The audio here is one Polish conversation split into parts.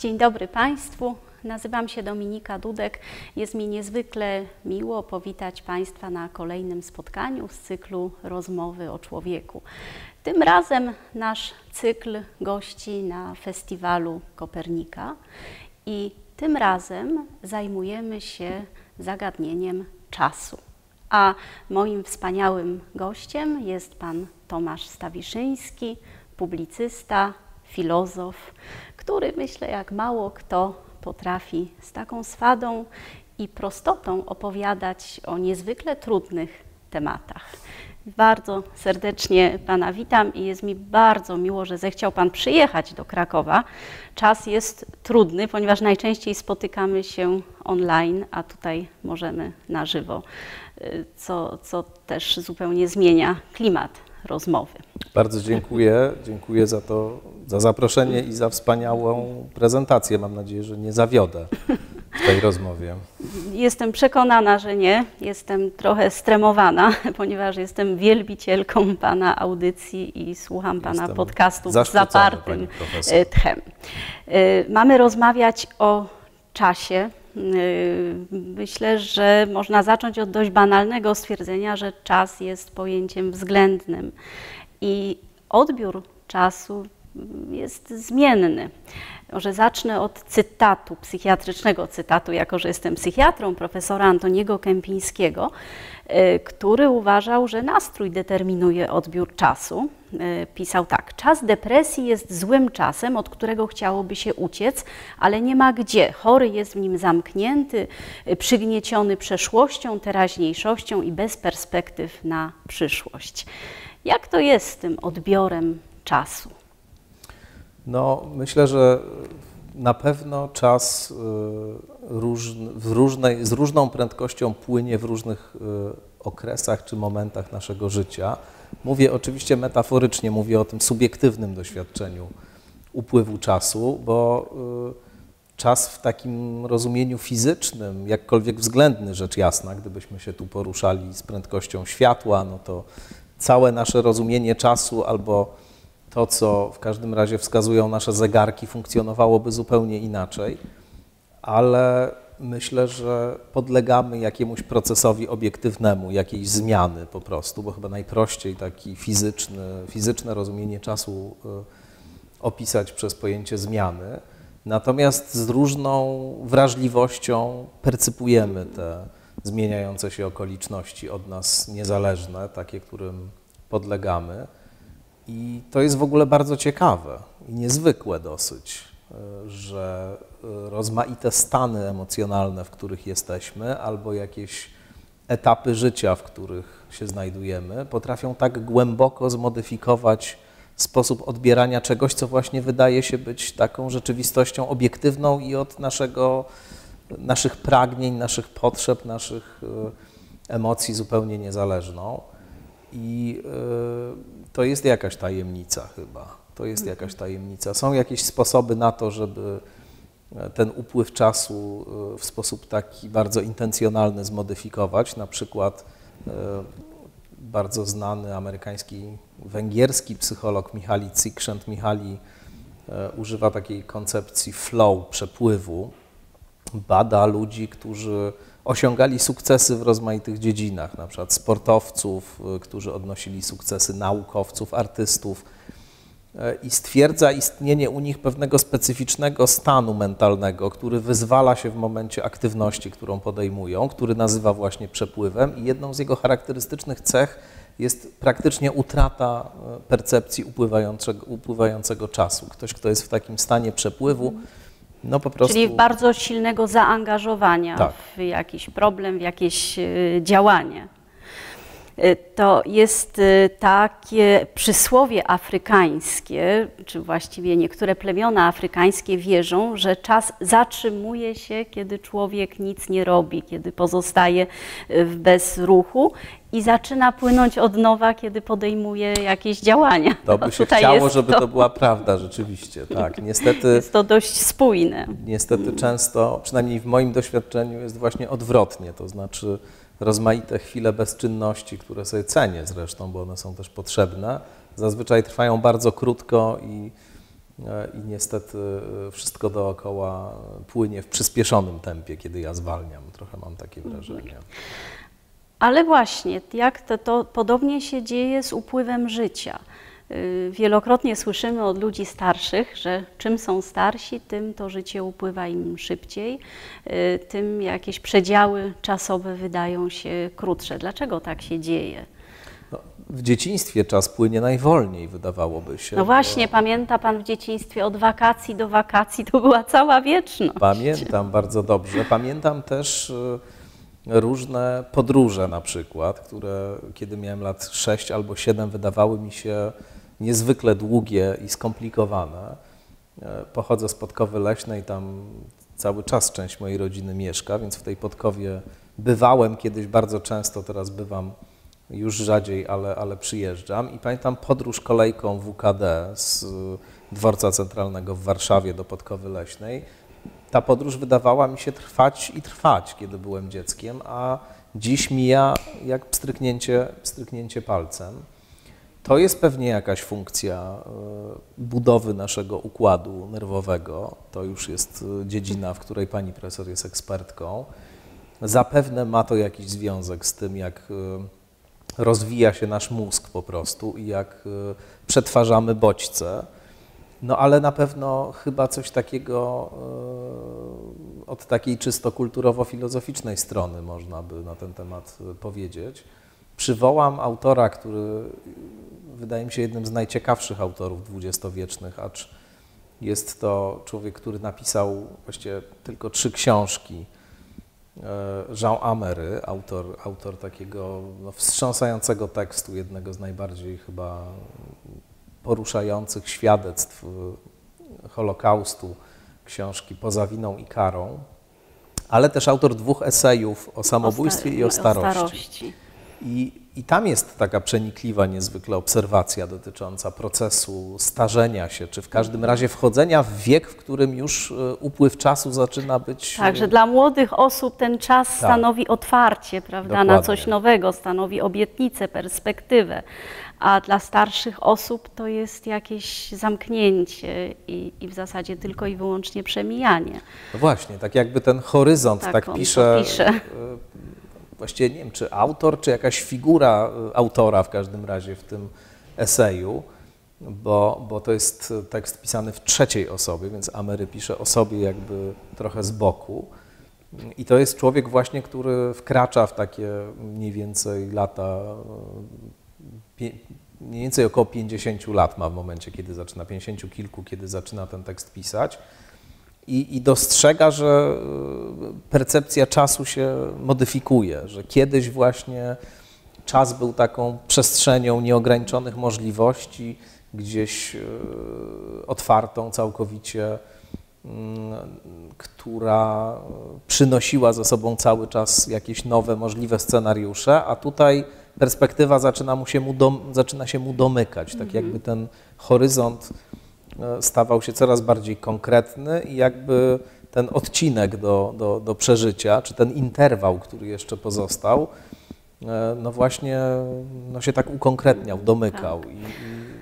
Dzień dobry Państwu. Nazywam się Dominika Dudek. Jest mi niezwykle miło powitać Państwa na kolejnym spotkaniu z cyklu Rozmowy o Człowieku. Tym razem nasz cykl gości na festiwalu Kopernika i tym razem zajmujemy się zagadnieniem czasu. A moim wspaniałym gościem jest pan Tomasz Stawiszyński, publicysta, filozof, który myślę, jak mało kto potrafi z taką swadą i prostotą opowiadać o niezwykle trudnych tematach. Bardzo serdecznie Pana witam i jest mi bardzo miło, że zechciał Pan przyjechać do Krakowa. Czas jest trudny, ponieważ najczęściej spotykamy się online, a tutaj możemy na żywo, co, co też zupełnie zmienia klimat rozmowy. Bardzo dziękuję. Dziękuję za to, za zaproszenie i za wspaniałą prezentację. Mam nadzieję, że nie zawiodę w tej rozmowie. Jestem przekonana, że nie. Jestem trochę stremowana, ponieważ jestem wielbicielką Pana audycji i słucham Pana Jestem podcastów z zapartym e, tchem. E, Mamy rozmawiać o czasie. E, Myślę, że można zacząć od dość banalnego stwierdzenia, że czas jest pojęciem względnym i odbiór czasu jest zmienny. Może zacznę od cytatu, psychiatrycznego cytatu, jako że jestem psychiatrą, profesora Antoniego Kępińskiego, który uważał, że nastrój determinuje odbiór czasu. E, Pisał tak: Czas depresji jest złym czasem, od którego chciałoby się uciec, ale nie ma gdzie. Chory jest w nim zamknięty, e, przygnieciony przeszłością, teraźniejszością i bez perspektyw na przyszłość. Jak to jest z tym odbiorem czasu? No, myślę, że na pewno czas y, różn- w różnej, z różną prędkością płynie w różnych y, okresach czy momentach naszego życia. Mówię oczywiście metaforycznie, mówię o tym subiektywnym doświadczeniu upływu czasu, bo y, czas w takim rozumieniu fizycznym, jakkolwiek względny, rzecz jasna, gdybyśmy się tu poruszali z prędkością światła, no to całe nasze rozumienie czasu albo to, co w każdym razie wskazują nasze zegarki, funkcjonowałoby zupełnie inaczej, ale myślę, że podlegamy jakiemuś procesowi obiektywnemu, jakiejś zmiany po prostu, bo chyba najprościej taki fizyczny, fizyczne rozumienie czasu y, opisać przez pojęcie zmiany. Natomiast z różną wrażliwością percypujemy te zmieniające się okoliczności od nas niezależne, takie, którym podlegamy. I to jest w ogóle bardzo ciekawe i niezwykłe dosyć, y, że y, rozmaite stany emocjonalne, w których jesteśmy, albo jakieś etapy życia, w których się znajdujemy, potrafią tak głęboko zmodyfikować sposób odbierania czegoś, co właśnie wydaje się być taką rzeczywistością obiektywną i od naszego, naszych pragnień, naszych potrzeb, naszych y, emocji zupełnie niezależną. I y, to jest jakaś tajemnica chyba. To jest jakaś tajemnica. Są jakieś sposoby na to, żeby e, ten upływ czasu y, w sposób taki bardzo intencjonalny zmodyfikować. Na przykład bardzo znany amerykański, węgierski psycholog Michali Csikszentmihalyi e, używa takiej koncepcji flow, przepływu. Bada ludzi, którzy osiągali sukcesy w rozmaitych dziedzinach, na przykład sportowców, y, którzy odnosili sukcesy, naukowców, artystów e, i stwierdza istnienie u nich pewnego specyficznego stanu mentalnego, który wyzwala się w momencie aktywności, którą podejmują, który nazywa właśnie przepływem i jedną z jego charakterystycznych cech jest praktycznie utrata e, percepcji upływającego, upływającego czasu. Ktoś, kto jest w takim stanie przepływu, no po prostu... Czyli bardzo silnego zaangażowania Tak. w jakiś problem, w jakieś y, działanie. Y, To jest y, takie przysłowie afrykańskie, czy właściwie niektóre plemiona afrykańskie wierzą, że czas zatrzymuje się, kiedy człowiek nic nie robi, kiedy pozostaje y, w bezruchu i zaczyna płynąć od nowa, kiedy podejmuje jakieś działania. To No by się tutaj chciało, żeby to, to była prawda rzeczywiście. Tak, niestety, jest to dość spójne. niestety często, przynajmniej w moim doświadczeniu, jest właśnie odwrotnie. To znaczy rozmaite chwile bezczynności, które sobie cenię zresztą, bo one są też potrzebne, zazwyczaj trwają bardzo krótko i e, i niestety e, wszystko dookoła płynie w przyspieszonym tempie, kiedy ja zwalniam. Trochę mam takie Mhm. wrażenie. Ale właśnie, jak to, to podobnie się dzieje z upływem życia. Y, Wielokrotnie słyszymy od ludzi starszych, że czym są starsi, tym to życie upływa im szybciej, y, tym jakieś przedziały czasowe wydają się krótsze. Dlaczego tak się dzieje? No, w dzieciństwie czas płynie najwolniej, wydawało by się. No bo- właśnie, pamięta Pan w dzieciństwie od wakacji do wakacji to była cała wieczność. Pamiętam bardzo dobrze. Pamiętam też y, różne podróże na przykład, które kiedy miałem lat 6 albo 7 wydawały mi się niezwykle długie i skomplikowane. E, Pochodzę z Podkowy Leśnej, tam cały czas część mojej rodziny mieszka, więc w tej Podkowie bywałem kiedyś bardzo często, teraz bywam już rzadziej, ale, ale przyjeżdżam. I pamiętam podróż kolejką WKD z y, dworca centralnego w Warszawie do Podkowy Leśnej. Ta podróż wydawała mi się trwać i trwać, kiedy byłem dzieckiem, a dziś mija jak pstryknięcie, pstryknięcie palcem. To jest pewnie jakaś funkcja y, budowy naszego układu nerwowego. To już jest y, dziedzina, w której pani profesor jest ekspertką. Zapewne ma to jakiś związek z tym, jak y, rozwija się nasz mózg po prostu i jak przetwarzamy bodźce. No ale na pewno chyba coś takiego od takiej czysto kulturowo-filozoficznej strony można by na ten temat powiedzieć. Przywołam autora, który wydaje mi się jednym z najciekawszych autorów dwudziestowiecznych, acz jest to człowiek, który napisał właściwie tylko trzy książki. E, Jean Amery, autor, autor takiego no, wstrząsającego tekstu, jednego z najbardziej chyba poruszających świadectw y, Holokaustu, książki Poza winą i karą, ale też autor dwóch esejów o samobójstwie i o starości. starości. I, I tam jest taka przenikliwa niezwykle obserwacja dotycząca procesu starzenia się, czy w każdym razie wchodzenia w wiek, w którym już y, upływ czasu zaczyna być. Także y, dla młodych osób ten czas stanowi otwarcie, prawda, na Dokładnie. coś nowego, stanowi obietnicę, perspektywę, a dla starszych osób to jest jakieś zamknięcie i, i w zasadzie tylko i wyłącznie przemijanie. No właśnie, tak jakby ten horyzont, Tak tak, pisze, pisze. Y, właściwie nie wiem, czy autor, czy jakaś figura y, autora w każdym razie w tym eseju, bo, bo to jest tekst pisany w trzeciej osobie, więc Amery pisze o sobie jakby trochę z boku. I to jest człowiek właśnie, który wkracza w takie mniej więcej lata, y, mniej więcej około 50 lat ma w momencie, kiedy zaczyna, 50 kilku, kiedy zaczyna ten tekst pisać i, i dostrzega, że y, percepcja czasu się modyfikuje, że kiedyś właśnie czas był taką przestrzenią nieograniczonych możliwości, gdzieś y, otwartą całkowicie, mm, która przynosiła ze sobą cały czas jakieś nowe możliwe scenariusze, a tutaj perspektywa zaczyna, mu się, mu dom, zaczyna się mu domykać, tak jakby ten horyzont e, stawał się coraz bardziej konkretny i jakby ten odcinek do, do, do przeżycia, czy ten interwał, który jeszcze pozostał, e, no właśnie no się tak ukonkretniał, domykał. I, i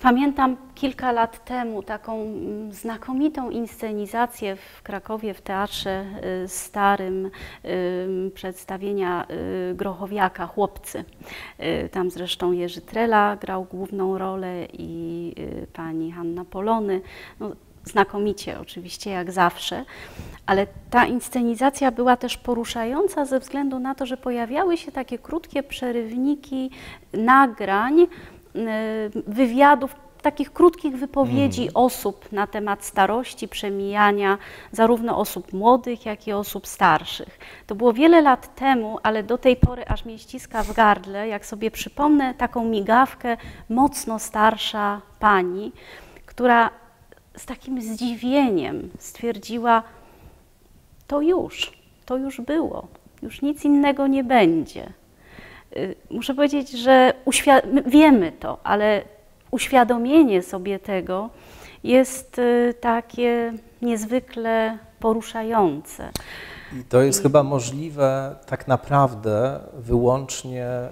Pamiętam kilka lat temu taką mm, znakomitą inscenizację w Krakowie w Teatrze y, Starym y, przedstawienia y, Grochowiaka Chłopcy. Tam zresztą Jerzy Trela grał główną rolę i pani Hanna Polony. No, znakomicie oczywiście, jak zawsze, ale ta inscenizacja była też poruszająca ze względu na to, że pojawiały się takie krótkie przerywniki nagrań, wywiadów, takich krótkich wypowiedzi osób na temat starości, przemijania, zarówno osób młodych, jak i osób starszych. To było wiele lat temu, ale do tej pory aż mnie ściska w gardle, jak sobie przypomnę taką migawkę, mocno starsza pani, która z takim zdziwieniem stwierdziła, to już, to już było, już nic innego nie będzie. Y, Muszę powiedzieć, że wiemy to, ale uświadomienie sobie tego jest y, takie niezwykle poruszające. I to jest chyba możliwe tak naprawdę wyłącznie e,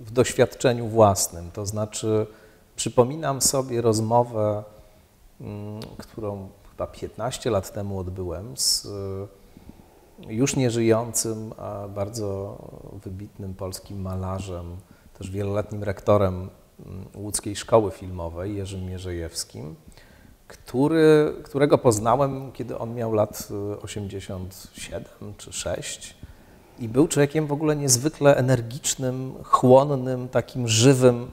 w doświadczeniu własnym. To znaczy, przypominam sobie rozmowę mm, którą chyba 15 lat temu odbyłem z już nieżyjącym, a bardzo wybitnym polskim malarzem, też wieloletnim rektorem mm, łódzkiej szkoły filmowej, Jerzym Mierzejewskim, który, którego poznałem, kiedy on miał lat 87 y, czy 6 i był człowiekiem w ogóle niezwykle energicznym, chłonnym, takim żywym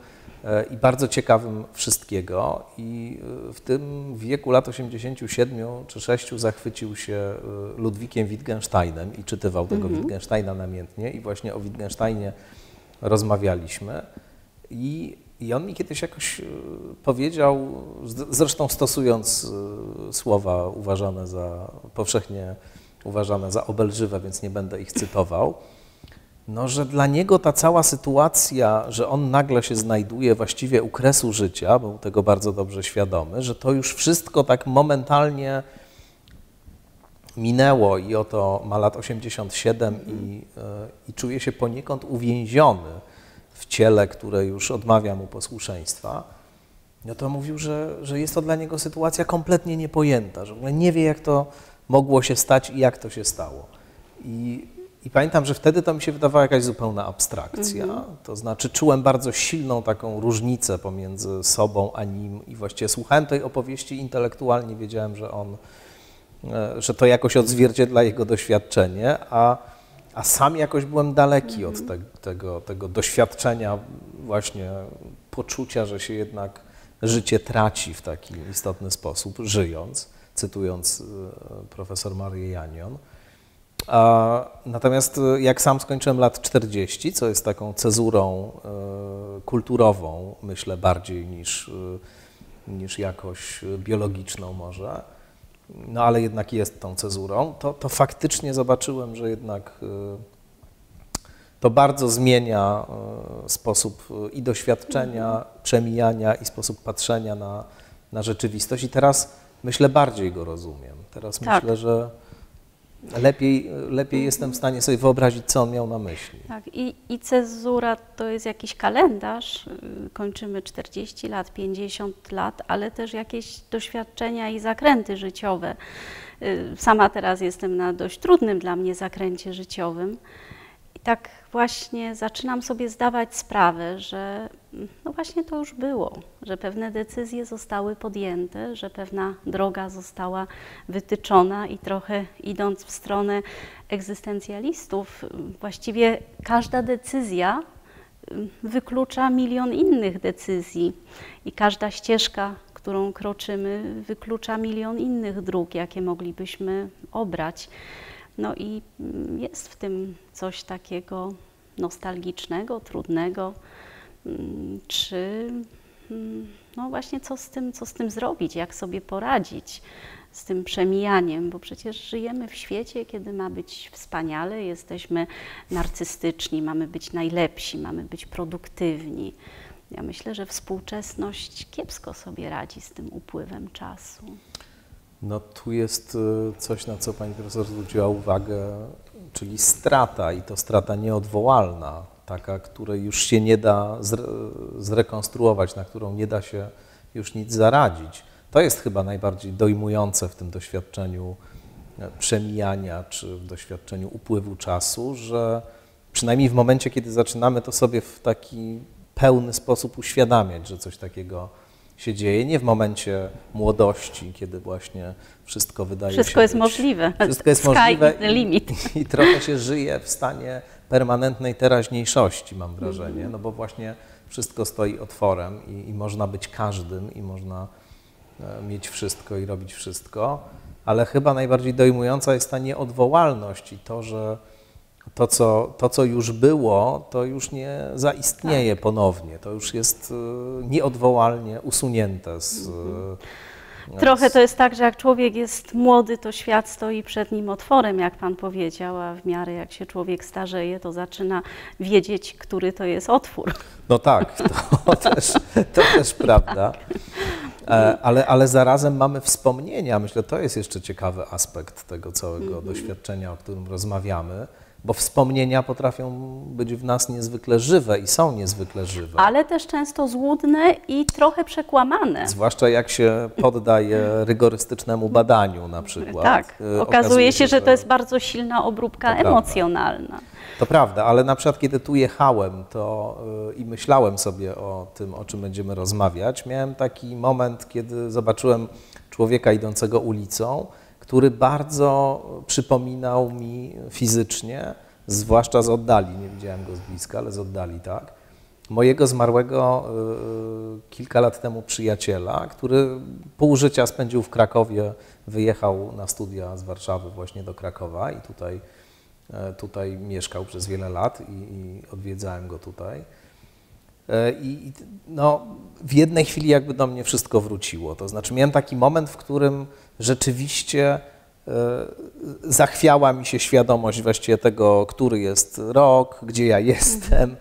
i bardzo ciekawym wszystkiego. I y, w tym wieku lat 87 czy 6 zachwycił się y, Ludwikiem Wittgensteinem i czytywał tego mhm. Wittgensteina namiętnie. I właśnie o Wittgensteinie rozmawialiśmy. I i on mi kiedyś jakoś e, powiedział, zresztą stosując e, słowa uważane za powszechnie uważane za obelżywe, więc nie będę ich cytował, no, że dla niego ta cała sytuacja, że on nagle się znajduje właściwie u kresu życia, był tego bardzo dobrze świadomy, że to już wszystko tak momentalnie minęło i oto ma lat 87 i, e, i czuje się poniekąd uwięziony w ciele, które już odmawia mu posłuszeństwa, no to mówił, że, że jest to dla niego sytuacja kompletnie niepojęta, że w ogóle nie wie, jak to mogło się stać i jak to się stało. I, i pamiętam, że wtedy to mi się wydawała jakaś zupełna abstrakcja. Mm -hmm. To znaczy, czułem bardzo silną taką różnicę pomiędzy sobą a nim, i właściwie słuchałem tej opowieści intelektualnie, wiedziałem, że on, e, że to jakoś odzwierciedla jego doświadczenie, a a sam jakoś byłem daleki od te, tego, tego doświadczenia, właśnie poczucia, że się jednak życie traci w taki istotny sposób, żyjąc, cytując e, profesor Marię Janion. Natomiast e, jak sam skończyłem lat 40, co jest taką cezurą e, kulturową, myślę, bardziej niż, niż jakoś biologiczną może, no ale jednak jest tą cezurą, to, to faktycznie zobaczyłem, że jednak y, to bardzo zmienia y, sposób y, i doświadczenia, przemijania i sposób patrzenia na, na rzeczywistość. I teraz myślę, bardziej go rozumiem. Teraz tak. myślę, że lepiej, lepiej jestem w stanie sobie wyobrazić, co on miał na myśli. Tak, i, i cezura to jest jakiś kalendarz, kończymy 40 lat, 50 lat, ale też jakieś doświadczenia i zakręty życiowe. Y, sama teraz jestem na dość trudnym dla mnie zakręcie życiowym tak właśnie zaczynam sobie zdawać sprawę, że no właśnie to już było, że pewne decyzje zostały podjęte, że pewna droga została wytyczona i trochę idąc w stronę egzystencjalistów, właściwie każda decyzja wyklucza milion innych decyzji i każda ścieżka, którą kroczymy, wyklucza milion innych dróg, jakie moglibyśmy obrać. No i mm, jest w tym coś takiego nostalgicznego, trudnego, mm, czy mm, no właśnie co z tym, co z tym zrobić, jak sobie poradzić z tym przemijaniem, bo przecież żyjemy w świecie, kiedy ma być wspaniale, jesteśmy narcystyczni, mamy być najlepsi, mamy być produktywni. Ja myślę, że współczesność kiepsko sobie radzi z tym upływem czasu. No tu jest y, coś, na co pani profesor zwróciła uwagę, czyli strata i to strata nieodwołalna, taka, której już się nie da zrekonstruować, na którą nie da się już nic zaradzić. To jest chyba najbardziej dojmujące w tym doświadczeniu e, przemijania czy w doświadczeniu upływu czasu, że przynajmniej w momencie, kiedy zaczynamy to sobie w taki pełny sposób uświadamiać, że coś takiego się dzieje, nie w momencie młodości, kiedy właśnie wszystko wydaje wszystko się jest być, możliwe. Wszystko jest Sky możliwe i, i, trochę się żyje w stanie permanentnej teraźniejszości, mam wrażenie, no bo właśnie wszystko stoi otworem i, i można być każdym i można e, mieć wszystko i robić wszystko, ale chyba najbardziej dojmująca jest ta nieodwołalność i to, że to co, to, co już było, to już nie zaistnieje tak. ponownie. To już jest y, nieodwołalnie usunięte z. Mhm. Trochę to jest tak, że jak człowiek jest młody, to świat stoi przed nim otworem, jak Pan powiedział, a w miarę jak się człowiek starzeje, to zaczyna wiedzieć, który to jest otwór. No tak, to też, to też prawda. E, ale, ale zarazem mamy wspomnienia. Myślę, to jest jeszcze ciekawy aspekt tego całego mhm. doświadczenia, o którym rozmawiamy bo wspomnienia potrafią być w nas niezwykle żywe i są niezwykle żywe. Ale też często złudne i trochę przekłamane. Zwłaszcza jak się poddaje rygorystycznemu badaniu na przykład. Tak, Y, okazuje się, że to jest bardzo silna obróbka To emocjonalna. To prawda, ale na przykład kiedy tu jechałem to y, i myślałem sobie o tym, o czym będziemy rozmawiać, miałem taki moment, kiedy zobaczyłem człowieka idącego ulicą, który bardzo przypominał mi fizycznie, zwłaszcza z oddali, nie widziałem go z bliska, ale z oddali, tak, mojego zmarłego y, kilka lat temu przyjaciela, który pół życia spędził w Krakowie, wyjechał na studia z Warszawy właśnie do Krakowa i tutaj, e, tutaj mieszkał przez wiele lat i, i odwiedzałem go tutaj. E, i, no, w jednej chwili jakby do mnie wszystko wróciło. To znaczy miałem taki moment, w którym rzeczywiście e, zachwiała mi się świadomość właściwie tego, który jest rok, gdzie ja jestem.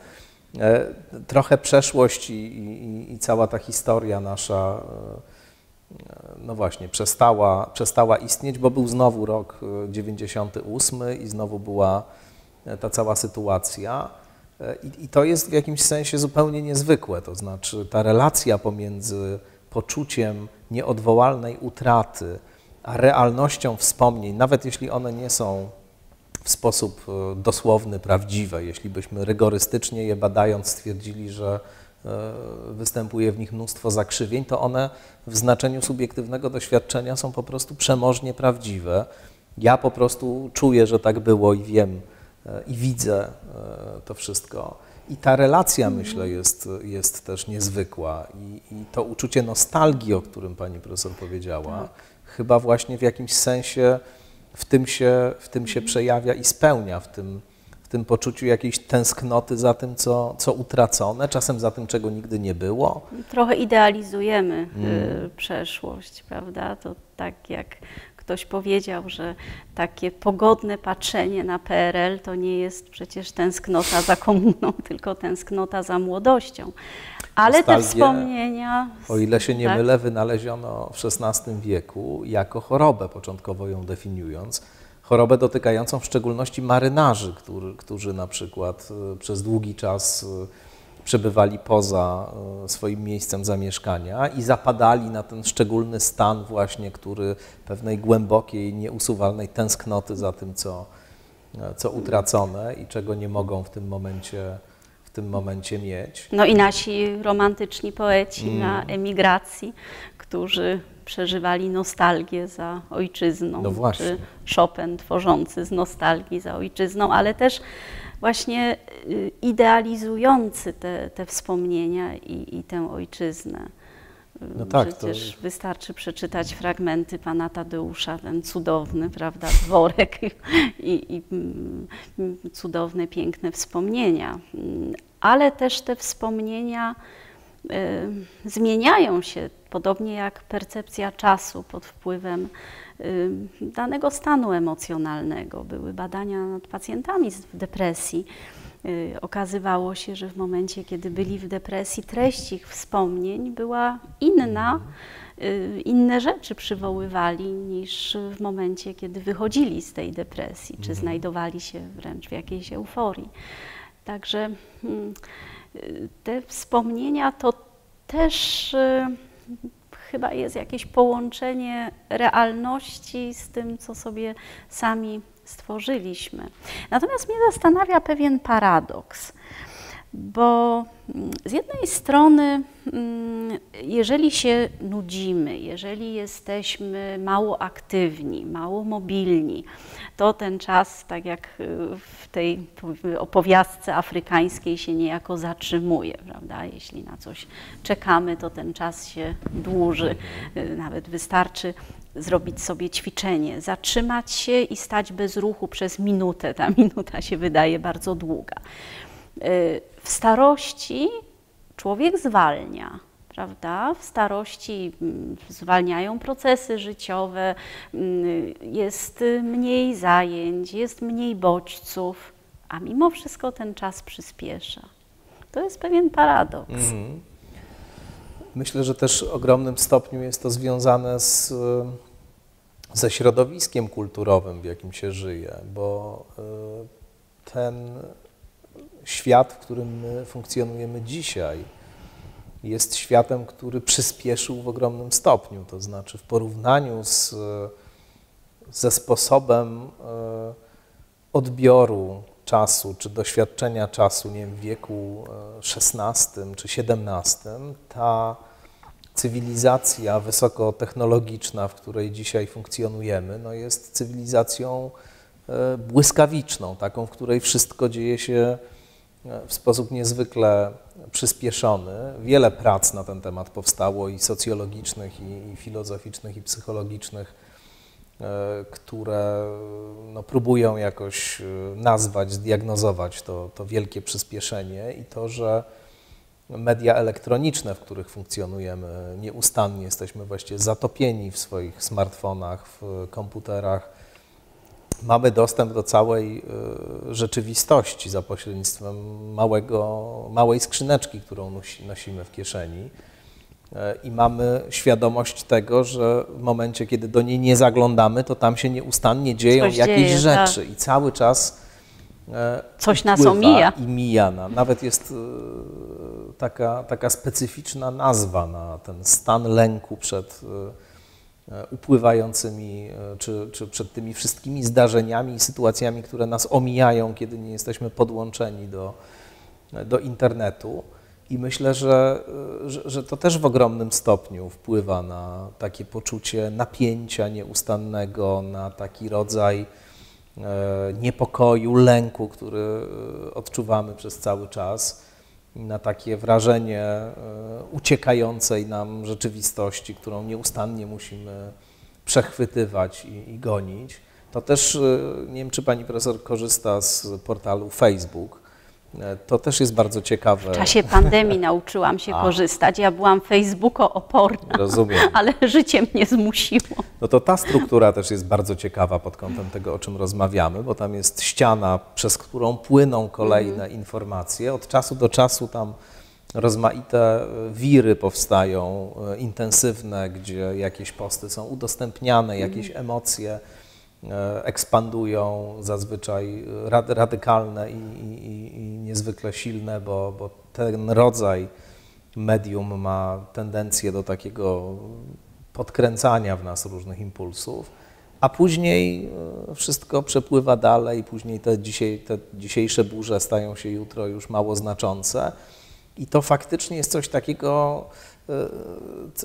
E, Trochę przeszłość i, i, i cała ta historia nasza, e, no właśnie, przestała, przestała istnieć, bo był znowu rok e, 98 i znowu była ta cała sytuacja. I, I to jest w jakimś sensie zupełnie niezwykłe. To znaczy ta relacja pomiędzy poczuciem nieodwołalnej utraty, a realnością wspomnień, nawet jeśli one nie są w sposób e, dosłowny, prawdziwe, jeśli byśmy rygorystycznie je badając stwierdzili, że e, występuje w nich mnóstwo zakrzywień, to one w znaczeniu subiektywnego doświadczenia są po prostu przemożnie prawdziwe. Ja po prostu czuję, że tak było i wiem e, i widzę to wszystko. I ta relacja, myślę, jest, jest też niezwykła. I, I to uczucie nostalgii, o którym pani profesor powiedziała, chyba właśnie w jakimś sensie w tym się, w tym się przejawia i spełnia, w tym, w tym poczuciu jakiejś tęsknoty za tym, co, co utracone, czasem za tym, czego nigdy nie było. Trochę idealizujemy Mm. y, przeszłość, prawda? To tak jak ktoś powiedział, że takie pogodne patrzenie na PRL to nie jest przecież tęsknota za komuną, tylko tęsknota za młodością. Ale te wspomnienia. O ile się nie tak, mylę, wynaleziono w XVI wieku jako chorobę, początkowo ją definiując. Chorobę dotykającą w szczególności marynarzy, który, którzy na przykład y, przez długi czas y, przebywali poza y, swoim miejscem zamieszkania i zapadali na ten szczególny stan właśnie, który pewnej głębokiej, nieusuwalnej tęsknoty za tym, co, e, co utracone i czego nie mogą w tym momencie, w tym momencie mieć. No i nasi romantyczni poeci Mm. na emigracji, którzy przeżywali nostalgię za ojczyzną, No właśnie. czy Chopin tworzący z nostalgii za ojczyzną, ale też właśnie y, idealizujący te, te wspomnienia i, i tę ojczyznę. Y, No tak, to- Przecież wystarczy przeczytać fragmenty pana Tadeusza, ten cudowny, prawda, dworek i, i, mm, cudowne, piękne wspomnienia. Mm, Ale też te wspomnienia y, zmieniają się, podobnie jak percepcja czasu pod wpływem y, danego stanu emocjonalnego. Były badania nad pacjentami z depresji. Y, Okazywało się, że w momencie, kiedy byli w depresji, treść ich wspomnień była inna, y, inne rzeczy przywoływali niż w momencie, kiedy wychodzili z tej depresji, czy znajdowali się wręcz w jakiejś euforii. Także mm, te wspomnienia to też chyba jest jakieś połączenie realności z tym, co sobie sami stworzyliśmy. Natomiast mnie zastanawia pewien paradoks, bo mm, z jednej strony, mm, jeżeli się nudzimy, jeżeli jesteśmy mało aktywni, mało mobilni, to ten czas, tak jak y, w tej opowiastce afrykańskiej, się niejako zatrzymuje, prawda? Jeśli na coś czekamy, to ten czas się dłuży. Y, Nawet wystarczy zrobić sobie ćwiczenie, zatrzymać się i stać bez ruchu przez minutę. Ta minuta się wydaje bardzo długa. W starości człowiek zwalnia, prawda? W starości mm, zwalniają procesy życiowe, mm, jest mniej zajęć, jest mniej bodźców, a mimo wszystko ten czas przyspiesza. To jest pewien paradoks. Mhm. Myślę, że też w ogromnym stopniu jest to związane z, e, ze środowiskiem kulturowym, w jakim się żyje, bo e, ten świat, w którym my funkcjonujemy dzisiaj, jest światem, który przyspieszył w ogromnym stopniu. To znaczy, w porównaniu z, ze sposobem e, odbioru czasu czy doświadczenia czasu, nie wiem, w wieku XVI e, czy XVII, ta cywilizacja wysokotechnologiczna, w której dzisiaj funkcjonujemy, no jest cywilizacją e, błyskawiczną, taką, w której wszystko dzieje się w sposób niezwykle przyspieszony. Wiele prac na ten temat powstało i socjologicznych, i, filozoficznych, i psychologicznych, e, które no, próbują jakoś nazwać, zdiagnozować to, to wielkie przyspieszenie i to, że media elektroniczne, w których funkcjonujemy nieustannie, jesteśmy właściwie zatopieni w swoich smartfonach, w komputerach. Mamy dostęp do całej y, rzeczywistości za pośrednictwem małego, małej skrzyneczki, którą nosimy w kieszeni. Y, I mamy świadomość tego, że w momencie, kiedy do niej nie zaglądamy, to tam się nieustannie dzieją Coś jakieś dzieje, rzeczy tak. i cały czas E, Coś nas omija. I mija. Nawet jest e, taka, taka specyficzna nazwa na ten stan lęku przed e, upływającymi, czy, czy przed tymi wszystkimi zdarzeniami i sytuacjami, które nas omijają, kiedy nie jesteśmy podłączeni do, do internetu. I myślę, że, że, że, to też w ogromnym stopniu wpływa na takie poczucie napięcia nieustannego, na taki rodzaj E, niepokoju, lęku, który e, odczuwamy przez cały czas, na takie wrażenie e, uciekającej nam rzeczywistości, którą nieustannie musimy przechwytywać i, i gonić. To też, nie wiem, czy pani profesor korzysta z portalu Facebook. To też jest bardzo ciekawe. W czasie pandemii nauczyłam się A. korzystać. Ja byłam Facebooko-oporna, Rozumiem. ale życie mnie zmusiło. No to ta struktura też jest bardzo ciekawa pod kątem tego, o czym rozmawiamy, bo tam jest ściana, przez którą płyną kolejne mm. informacje. Od czasu do czasu tam rozmaite wiry powstają, e, intensywne, gdzie jakieś posty są udostępniane, jakieś mm. emocje E, ekspandują, zazwyczaj radykalne i, i, i niezwykle silne, bo, bo ten rodzaj medium ma tendencję do takiego podkręcania w nas różnych impulsów, a później e, wszystko przepływa dalej, później te, dzisiaj, te dzisiejsze burze stają się jutro już mało znaczące. I to faktycznie jest coś takiego,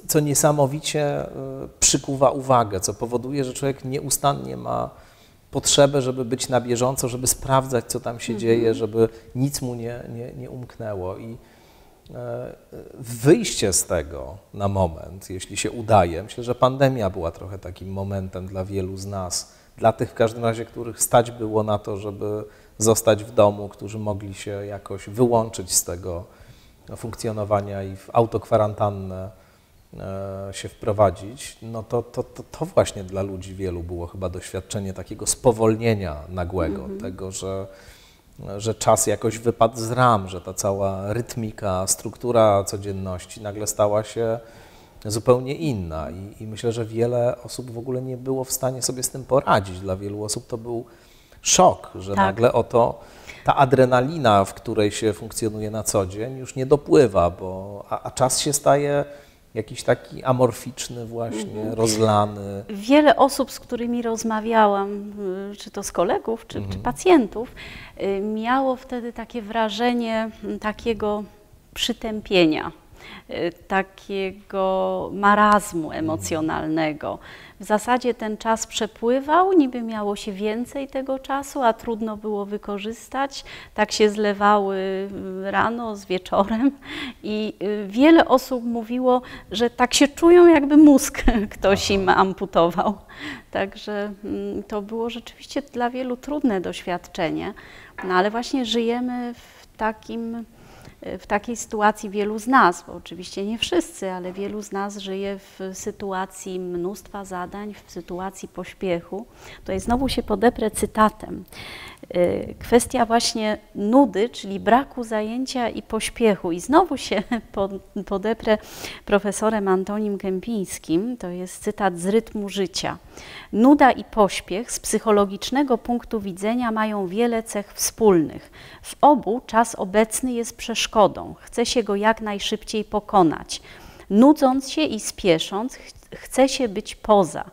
co niesamowicie e, przykuwa uwagę, co powoduje, że człowiek nieustannie ma potrzebę, żeby być na bieżąco, żeby sprawdzać, co tam się mhm. dzieje, żeby nic mu nie, nie, nie umknęło. I e, wyjście z tego na moment, jeśli się udaje, myślę, że pandemia była trochę takim momentem dla wielu z nas, dla tych w każdym razie, których stać było na to, żeby zostać w domu, którzy mogli się jakoś wyłączyć z tego funkcjonowania i w autokwarantannę e, się wprowadzić, no to, to, to, to, właśnie dla ludzi wielu było chyba doświadczenie takiego spowolnienia nagłego, mm -hmm. tego, że, że czas jakoś wypadł z ram, że ta cała rytmika, struktura codzienności nagle stała się zupełnie inna. I, I, myślę, że wiele osób w ogóle nie było w stanie sobie z tym poradzić. Dla wielu osób to był szok, że tak. nagle oto ta adrenalina, w której się funkcjonuje na co dzień, już nie dopływa, bo, a, a czas się staje jakiś taki amorficzny właśnie, mhm. rozlany. Wiele osób, z którymi rozmawiałam, y, czy to z kolegów, czy, mhm. czy pacjentów, y, miało wtedy takie wrażenie takiego przytępienia takiego marazmu emocjonalnego. W zasadzie ten czas przepływał, niby miało się więcej tego czasu, a trudno było wykorzystać. Tak się zlewały y, rano z wieczorem i y, wiele osób mówiło, że tak się czują, jakby mózg ktoś im amputował. Także mm, to było rzeczywiście dla wielu trudne doświadczenie. No ale właśnie żyjemy w takim w takiej sytuacji wielu z nas, bo oczywiście nie wszyscy, ale wielu z nas żyje w sytuacji mnóstwa zadań, w sytuacji pośpiechu. Tutaj znowu się podeprę cytatem. Y, kwestia właśnie nudy, czyli braku zajęcia i pośpiechu. I znowu się podeprę profesorem Antonim Kępińskim, to jest cytat z rytmu życia. Nuda i pośpiech z psychologicznego punktu widzenia mają wiele cech wspólnych. W obu czas obecny jest przeszkodą, chce się go jak najszybciej pokonać. Nudząc się i spiesząc, chce się być poza.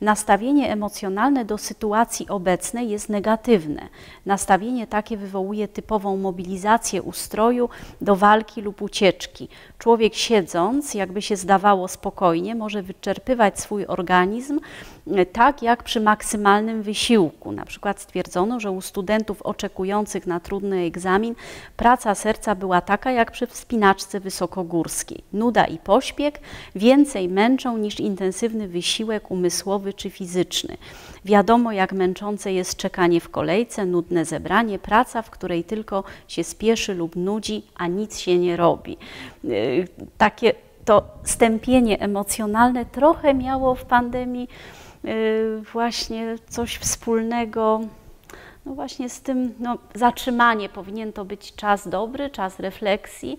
Nastawienie emocjonalne do sytuacji obecnej jest negatywne. Nastawienie takie wywołuje typową mobilizację ustroju do walki lub ucieczki. Człowiek siedząc, jakby się zdawało spokojnie, może wyczerpywać swój organizm e, tak jak przy maksymalnym wysiłku. Na przykład stwierdzono, że u studentów oczekujących na trudny egzamin praca serca była taka jak przy wspinaczce wysokogórskiej. Nuda i pośpiech więcej męczą niż intensywny wysiłek umysłowy czy fizyczny. Wiadomo, jak męczące jest czekanie w kolejce, nudne zebranie, praca, w której tylko się spieszy lub nudzi, a nic się nie robi. Y, takie to stępienie emocjonalne trochę miało w pandemii y, właśnie coś wspólnego no właśnie z tym no, zatrzymanie. Powinien to być czas dobry, czas refleksji,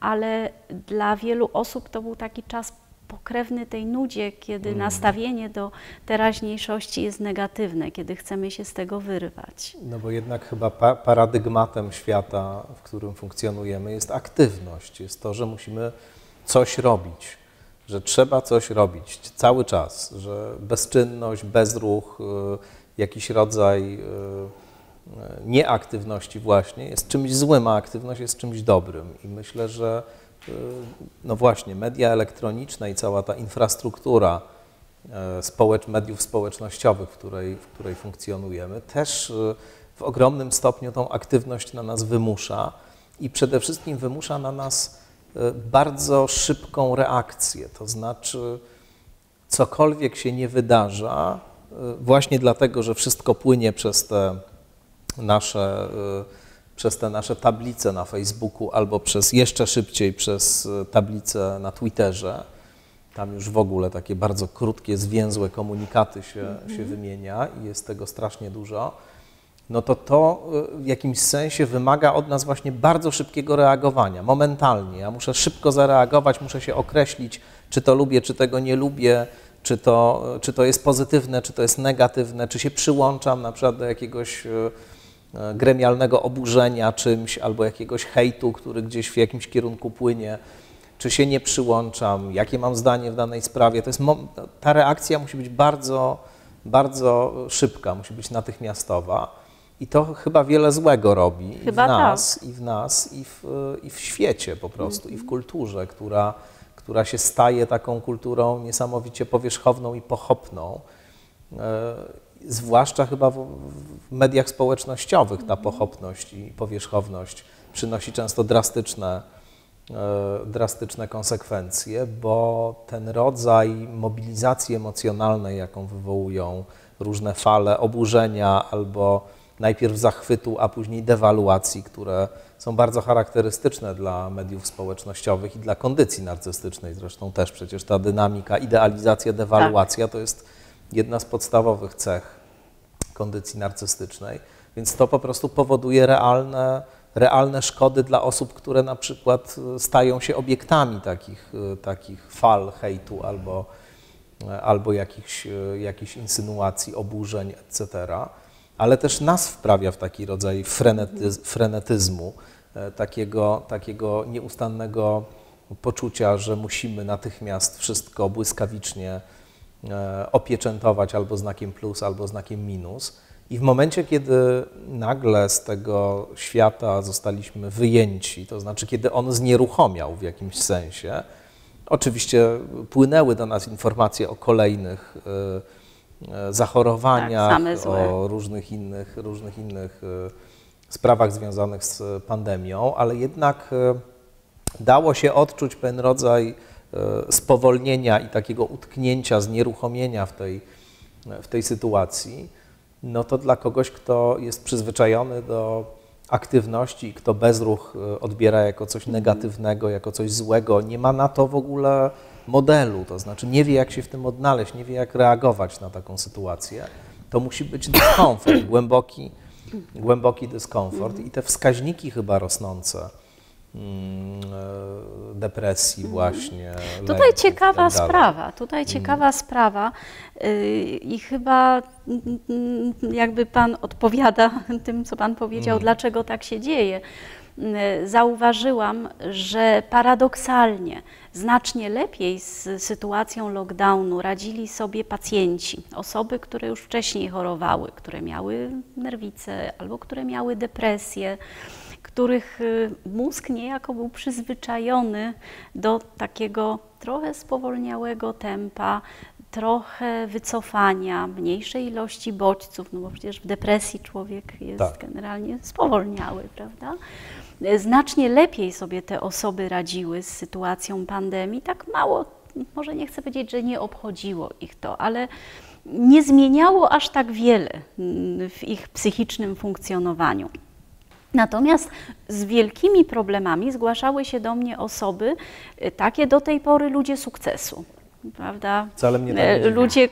ale dla wielu osób to był taki czas pokrewny tej nudzie, kiedy mm. nastawienie do teraźniejszości jest negatywne, kiedy chcemy się z tego wyrwać. No bo jednak chyba pa paradygmatem świata, w którym funkcjonujemy, jest aktywność. Jest to, że musimy coś robić, że trzeba coś robić cały czas, że bezczynność, bezruch, y, jakiś rodzaj y, y, nieaktywności właśnie jest czymś złym, a aktywność jest czymś dobrym. I myślę, że no właśnie, media elektroniczne i cała ta infrastruktura e, społecz, mediów społecznościowych, w której, w której funkcjonujemy, też y, w ogromnym stopniu tą aktywność na nas wymusza i przede wszystkim wymusza na nas y, bardzo szybką reakcję. To znaczy, cokolwiek się nie wydarza, właśnie dlatego, że wszystko płynie przez te nasze przez te nasze tablice na Facebooku albo przez jeszcze szybciej przez e, tablice na Twitterze. Tam już w ogóle takie bardzo krótkie, zwięzłe komunikaty się, mm -hmm. się wymienia i jest tego strasznie dużo. No to to e, w jakimś sensie wymaga od nas właśnie bardzo szybkiego reagowania, momentalnie. Ja muszę szybko zareagować, muszę się określić, czy to lubię, czy tego nie lubię, czy to, czy to jest pozytywne, czy to jest negatywne, czy się przyłączam na przykład do jakiegoś e, E, gremialnego oburzenia czymś albo jakiegoś hejtu, który gdzieś w jakimś kierunku płynie, czy się nie przyłączam, jakie mam zdanie w danej sprawie. To jest, ta reakcja musi być bardzo, bardzo szybka, musi być natychmiastowa. I to chyba wiele złego robi chyba w nas, tak. i w nas, i w, i w świecie po prostu, i w kulturze, która, która się staje taką kulturą niesamowicie powierzchowną i pochopną. Zwłaszcza chyba w, w mediach społecznościowych ta mhm. pochopność i powierzchowność przynosi często drastyczne, e, drastyczne konsekwencje, bo ten rodzaj mobilizacji emocjonalnej, jaką wywołują różne fale oburzenia albo najpierw zachwytu, a później dewaluacji, które są bardzo charakterystyczne dla mediów społecznościowych i dla kondycji narcystycznej. Zresztą też przecież ta dynamika, idealizacja, dewaluacja tak. to jest jedna z podstawowych cech kondycji narcystycznej, więc to po prostu powoduje realne, realne szkody dla osób, które na przykład stają się obiektami takich, takich fal hejtu albo, albo jakichś, jakichś insynuacji, oburzeń, etc. Ale też nas wprawia w taki rodzaj frenetyz, frenetyzmu, e, takiego, takiego nieustannego poczucia, że musimy natychmiast wszystko błyskawicznie E, opieczętować albo znakiem plus, albo znakiem minus. I w momencie, kiedy nagle z tego świata zostaliśmy wyjęci, to znaczy kiedy on znieruchomiał w jakimś sensie, oczywiście płynęły do nas informacje o kolejnych e, e, zachorowaniach, tak, o różnych innych, różnych innych sprawach związanych z pandemią, ale jednak dało się odczuć pewien rodzaj E, spowolnienia i takiego utknięcia, znieruchomienia w tej, w tej sytuacji, no to dla kogoś, kto jest przyzwyczajony do aktywności i kto bezruch e, odbiera jako coś negatywnego, jako coś złego, nie ma na to w ogóle modelu, to znaczy nie wie, jak się w tym odnaleźć, nie wie, jak reagować na taką sytuację, to musi być dyskomfort, głęboki, głęboki dyskomfort i te wskaźniki chyba rosnące e, depresji właśnie. Tutaj lęków ciekawa tak sprawa, tutaj ciekawa sprawa yy, i chyba mm, jakby Pan odpowiada tym, co Pan powiedział, dlaczego tak się dzieje. Yy, Zauważyłam, że paradoksalnie znacznie lepiej z sytuacją lockdownu radzili sobie pacjenci, osoby, które już wcześniej chorowały, które miały nerwice albo które miały depresję których y, mózg niejako był przyzwyczajony do takiego trochę spowolniałego tempa, trochę wycofania, mniejszej ilości bodźców, no bo przecież w depresji człowiek jest Tak. generalnie spowolniały, prawda? Znacznie lepiej sobie te osoby radziły z sytuacją pandemii, tak mało, może nie chcę powiedzieć, że nie obchodziło ich to, ale nie zmieniało aż tak wiele mm, w ich psychicznym funkcjonowaniu. Natomiast z wielkimi problemami zgłaszały się do mnie osoby, y, takie do tej pory ludzie sukcesu. Prawda? Wcale mnie E, dziwi. Ludzie y,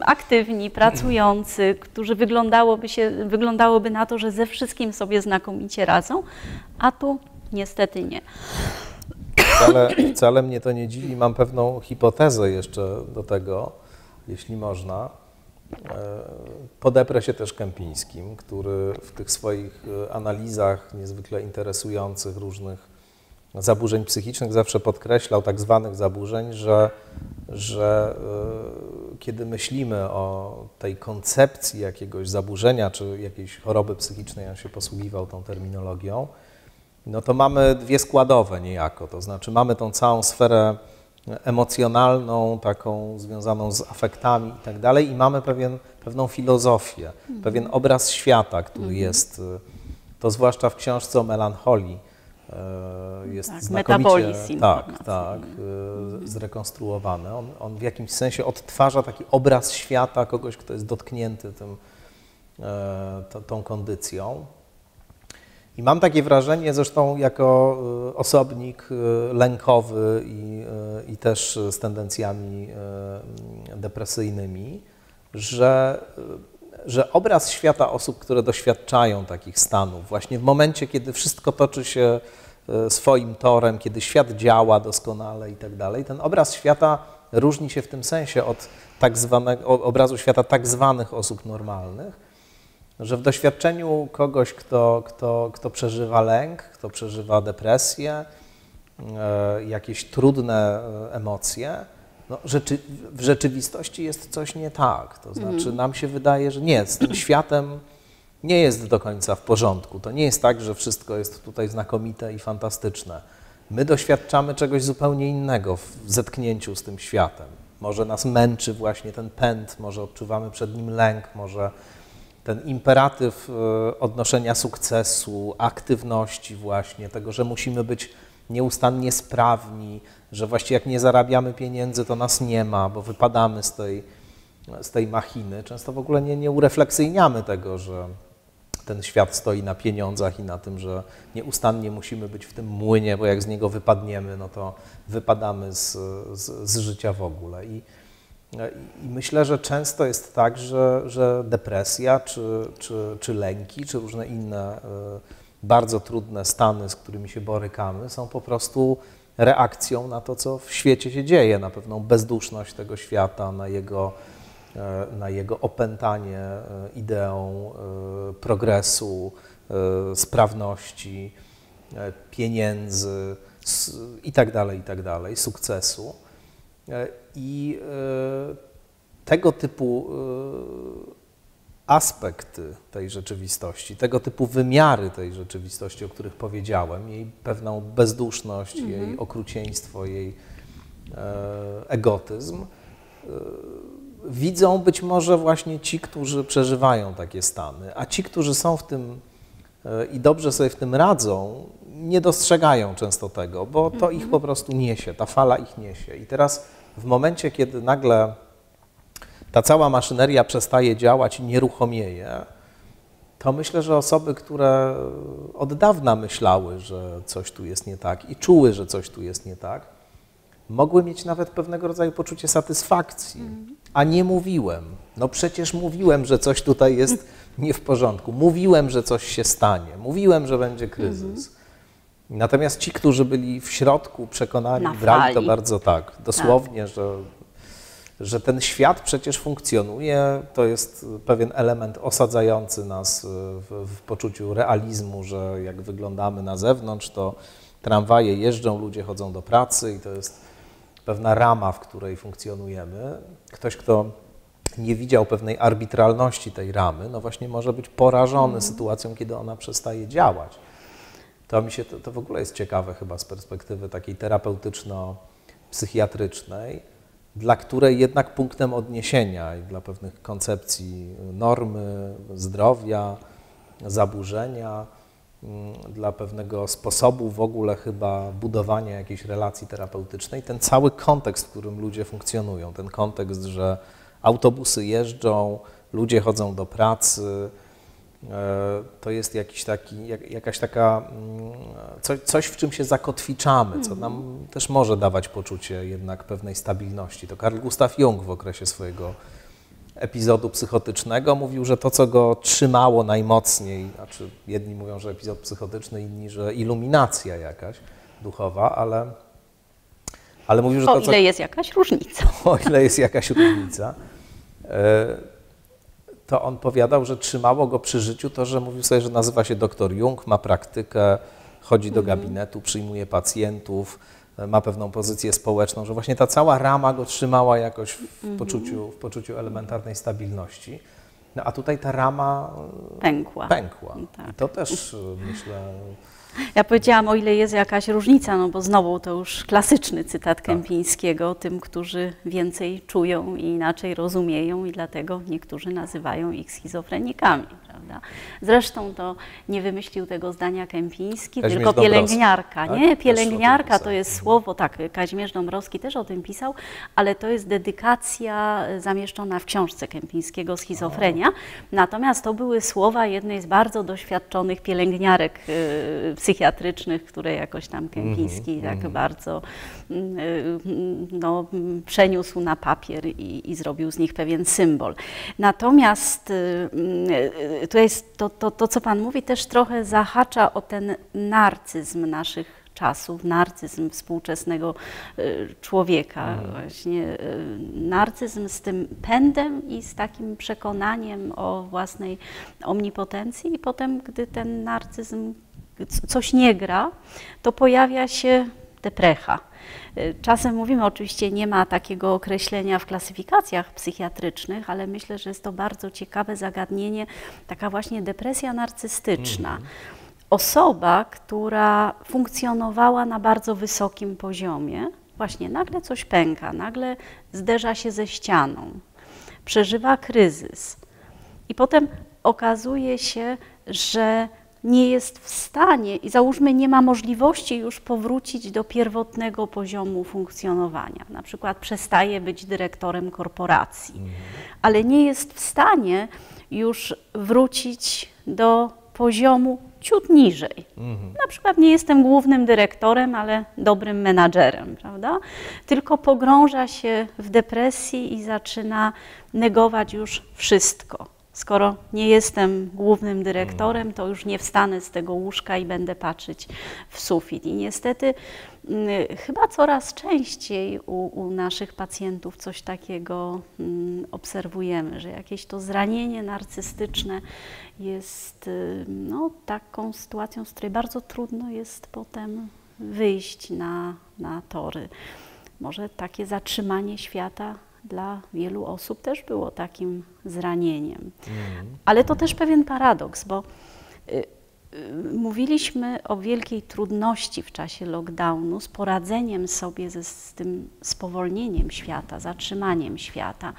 aktywni, pracujący, którzy wyglądałoby, się, wyglądałoby na to, że ze wszystkim sobie znakomicie radzą, a tu niestety nie. Wcale, wcale mnie to nie dziwi. Mam pewną hipotezę jeszcze do tego, jeśli można. E, Podeprę się też Kępińskim, który w tych swoich e, analizach niezwykle interesujących różnych zaburzeń psychicznych zawsze podkreślał tak zwanych zaburzeń, że, że e, kiedy myślimy o tej koncepcji jakiegoś zaburzenia czy jakiejś choroby psychicznej, on się posługiwał tą terminologią, no to mamy dwie składowe niejako, to znaczy mamy tą całą sferę emocjonalną, taką związaną z afektami i tak dalej. I mamy pewien, pewną filozofię, pewien obraz świata, który jest, y, to zwłaszcza w książce o melancholii, y, jest Tak, znakomicie tak, tak, y, zrekonstruowany. On, on w jakimś sensie odtwarza taki obraz świata kogoś, kto jest dotknięty tym, tą kondycją. I mam takie wrażenie, zresztą jako y, osobnik y, lękowy i, y, i też z tendencjami depresyjnymi, że, że obraz świata osób, które doświadczają takich stanów, właśnie w momencie, kiedy wszystko toczy się swoim torem, kiedy świat działa doskonale i tak dalej, ten obraz świata różni się w tym sensie od tak zwanego, obrazu świata tak zwanych osób normalnych, że w doświadczeniu kogoś, kto, kto, kto przeżywa lęk, kto przeżywa depresję, e, jakieś trudne e, emocje, no, rzeczy, w rzeczywistości jest coś nie tak. To znaczy, nam się wydaje, że nie, z tym światem nie jest do końca w porządku. To nie jest tak, że wszystko jest tutaj znakomite i fantastyczne. My doświadczamy czegoś zupełnie innego w zetknięciu z tym światem. Może nas męczy właśnie ten pęd, może odczuwamy przed nim lęk, może ten imperatyw e, odnoszenia sukcesu, aktywności właśnie, tego, że musimy być nieustannie sprawni, że właściwie jak nie zarabiamy pieniędzy, to nas nie ma, bo wypadamy z tej, z tej machiny. Często w ogóle nie, nie urefleksyjniamy tego, że ten świat stoi na pieniądzach i na tym, że nieustannie musimy być w tym młynie, bo jak z niego wypadniemy, no to wypadamy z, z, z życia w ogóle. I, i myślę, że często jest tak, że, że depresja, czy, czy, czy lęki, czy różne inne e, bardzo trudne stany, z którymi się borykamy, są po prostu reakcją na to, co w świecie się dzieje, na pewną bezduszność tego świata, na jego, e, na jego opętanie e, ideą progresu, sprawności, pieniędzy s- i tak tak sukcesu. I e, tego typu e, aspekty tej rzeczywistości, tego typu wymiary tej rzeczywistości, o których powiedziałem, jej pewną bezduszność, jej okrucieństwo, jej e, egotyzm, widzą być może właśnie ci, którzy przeżywają takie stany, a ci, którzy są w tym i dobrze sobie w tym radzą, nie dostrzegają często tego, bo to ich po prostu niesie, ta fala ich niesie. I teraz w momencie, kiedy nagle ta cała maszyneria przestaje działać i nieruchomieje, to myślę, że osoby, które od dawna myślały, że coś tu jest nie tak i czuły, że coś tu jest nie tak, mogły mieć nawet pewnego rodzaju poczucie satysfakcji. A nie mówiłem. No przecież mówiłem, że coś tutaj jest nie w porządku. Mówiłem, że coś się stanie. Mówiłem, że będzie kryzys. Natomiast ci, którzy byli w środku przekonani, Na brali to bardzo tak, dosłownie, Że, że ten świat przecież funkcjonuje, to jest pewien element osadzający nas w, w poczuciu realizmu, że jak wyglądamy na zewnątrz, to tramwaje jeżdżą, ludzie chodzą do pracy i to jest pewna rama, w której funkcjonujemy. Ktoś, kto nie widział pewnej arbitralności tej ramy, no właśnie może być porażony sytuacją, kiedy ona przestaje działać. To mi się, to, to w ogóle jest ciekawe chyba z perspektywy takiej terapeutyczno-psychiatrycznej, dla której jednak punktem odniesienia i dla pewnych koncepcji normy, zdrowia, zaburzenia, mm, dla pewnego sposobu w ogóle chyba budowania jakiejś relacji terapeutycznej, ten cały kontekst, w którym ludzie funkcjonują, ten kontekst, że autobusy jeżdżą, ludzie chodzą do pracy, to jest jakiś taki, jak, jakaś taka, mm, coś, coś, w czym się zakotwiczamy, co nam też może dawać poczucie jednak pewnej stabilności. To Carl Gustav Jung w okresie swojego epizodu psychotycznego mówił, że to, co go trzymało najmocniej, znaczy jedni mówią, że epizod psychotyczny, inni, że iluminacja jakaś duchowa, ale, ale mówił, że O to, co ile jest jakaś różnica. o ile jest jakaś różnica, e, to on powiadał, że trzymało go przy życiu to, że mówił sobie, że nazywa się doktor Jung, ma praktykę, chodzi do gabinetu, przyjmuje pacjentów, ma pewną pozycję społeczną, że właśnie ta cała rama go trzymała jakoś w poczuciu, w poczuciu elementarnej stabilności. No a tutaj ta rama e, Pękła. pękła. Tak. I to też e, myślę, Ja powiedziałam, o ile jest jakaś różnica, no bo znowu to już klasyczny Tak. cytat Kępińskiego, tym, którzy więcej czują i inaczej rozumieją i dlatego niektórzy nazywają ich schizofrenikami, prawda? Zresztą to nie wymyślił tego zdania Kępiński, Kazimierz tylko pielęgniarka, tak? nie? O Pielęgniarka to jest słowo, tak, Kazimierz Dąbrowski też o tym pisał, ale to jest dedykacja zamieszczona w książce Kępińskiego Schizofrenia. Natomiast to były słowa jednej z bardzo doświadczonych pielęgniarek e, psychiatrycznych, które jakoś tam Kępiński tak bardzo mm, e, no, mm, przeniósł na papier i, i zrobił z nich pewien symbol. Natomiast e, mm, to jest to, to, to, co Pan mówi, też trochę zahacza o ten narcyzm naszych czasów, narcyzm współczesnego y, człowieka, właśnie y, narcyzm z tym pędem i z takim przekonaniem o własnej omnipotencji. I potem, gdy ten narcyzm coś nie gra, to pojawia się deprecha. Y, Czasem mówimy, oczywiście nie ma takiego określenia w klasyfikacjach psychiatrycznych, ale myślę, że jest to bardzo ciekawe zagadnienie, taka właśnie depresja narcystyczna. Osoba, która funkcjonowała na bardzo wysokim poziomie, właśnie nagle coś pęka, nagle zderza się ze ścianą, przeżywa kryzys i potem okazuje się, że nie jest w stanie i załóżmy nie ma możliwości już powrócić do pierwotnego poziomu funkcjonowania. Na przykład przestaje być dyrektorem korporacji, ale nie jest w stanie już wrócić do poziomu ciut niżej. Na przykład nie jestem głównym dyrektorem, ale dobrym menadżerem, prawda? Tylko pogrąża się w depresji i zaczyna negować już wszystko. Skoro nie jestem głównym dyrektorem, to już nie wstanę z tego łóżka i będę patrzeć w sufit. I niestety mm, chyba coraz częściej u, u naszych pacjentów coś takiego mm, obserwujemy, że jakieś to zranienie narcystyczne jest y, no, taką sytuacją, z której bardzo trudno jest potem wyjść na, na tory. Może takie zatrzymanie świata dla wielu osób też było takim zranieniem. Ale to też pewien paradoks, bo y, y, mówiliśmy o wielkiej trudności w czasie lockdownu z poradzeniem sobie ze, z tym spowolnieniem świata, zatrzymaniem świata.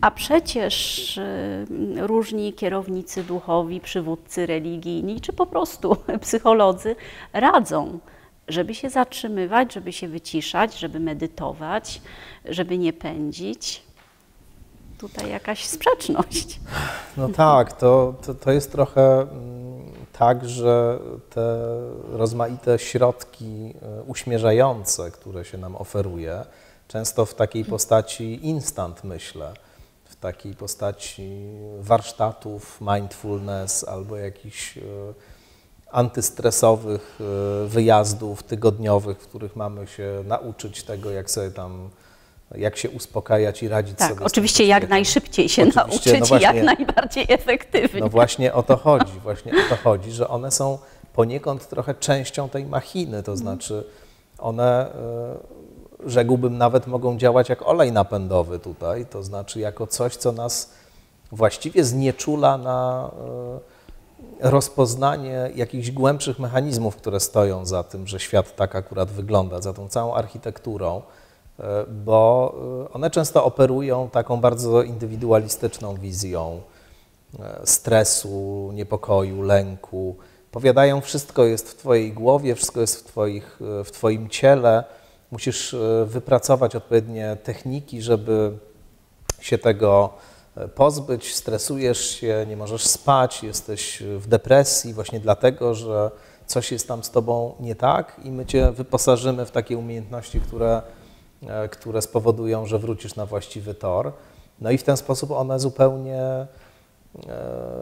A przecież y, różni kierownicy duchowi, przywódcy religijni, czy po prostu psycholodzy radzą żeby się zatrzymywać, żeby się wyciszać, żeby medytować, żeby nie pędzić. tutaj jakaś sprzeczność. No tak, to, to, to jest trochę mm, tak, że te rozmaite środki e, uśmierzające, które się nam oferuje, często w takiej postaci instant myślę, w takiej postaci warsztatów mindfulness albo jakichś e, antystresowych e, wyjazdów tygodniowych, w których mamy się nauczyć tego, jak sobie tam jak się uspokajać i radzić tak, sobie. Oczywiście jak najszybciej się oczywiście, nauczyć no właśnie, i jak najbardziej efektywnie. No właśnie o to chodzi, właśnie o to chodzi, że one są poniekąd trochę częścią tej machiny, to znaczy one, e, rzekłbym, nawet mogą działać jak olej napędowy tutaj, to znaczy jako coś, co nas właściwie znieczula na e, rozpoznanie jakichś głębszych mechanizmów, które stoją za tym, że świat tak akurat wygląda, za tą całą architekturą. E, bo e, one często operują taką bardzo indywidualistyczną wizją e, stresu, niepokoju, lęku. Powiadają, wszystko jest w Twojej głowie, wszystko jest w, twoich, w Twoim ciele. Musisz wypracować odpowiednie techniki, żeby się tego pozbyć. Stresujesz się, nie możesz spać, jesteś w depresji właśnie dlatego, że coś jest tam z Tobą nie tak i my Cię wyposażymy w takie umiejętności, które E, które spowodują, że wrócisz na właściwy tor. No i w ten sposób one zupełnie e,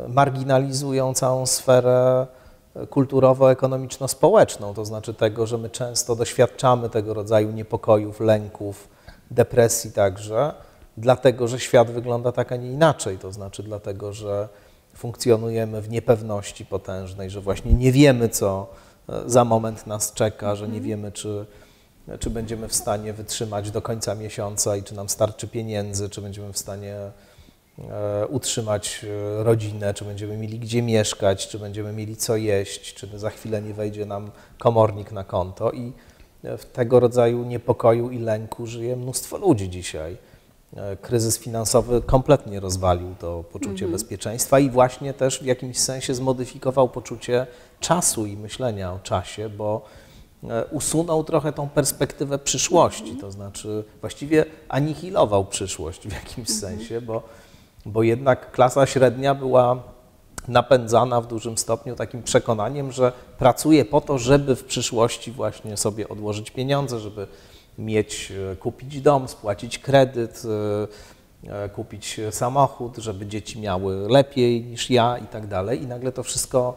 marginalizują całą sferę kulturowo-ekonomiczno-społeczną, to znaczy tego, że my często doświadczamy tego rodzaju niepokojów, lęków, depresji także, dlatego, że świat wygląda tak, a nie inaczej, to znaczy dlatego, że funkcjonujemy w niepewności potężnej, że właśnie nie wiemy, co e, za moment nas czeka, że nie mhm. wiemy, czy czy będziemy w stanie wytrzymać do końca miesiąca i czy nam starczy pieniędzy, czy będziemy w stanie e, utrzymać e, rodzinę, czy będziemy mieli gdzie mieszkać, czy będziemy mieli co jeść, czy za chwilę nie wejdzie nam komornik na konto. I w tego rodzaju niepokoju i lęku żyje mnóstwo ludzi dzisiaj. E, kryzys finansowy kompletnie rozwalił to poczucie mhm. bezpieczeństwa i właśnie też w jakimś sensie zmodyfikował poczucie czasu i myślenia o czasie, bo E, usunął trochę tą perspektywę przyszłości, to znaczy właściwie anihilował przyszłość w jakimś mhm. sensie, bo, bo jednak klasa średnia była napędzana w dużym stopniu takim przekonaniem, że pracuje po to, żeby w przyszłości właśnie sobie odłożyć pieniądze, żeby mieć, e, kupić dom, spłacić kredyt, e, kupić samochód, żeby dzieci miały lepiej niż ja i tak dalej. I nagle to wszystko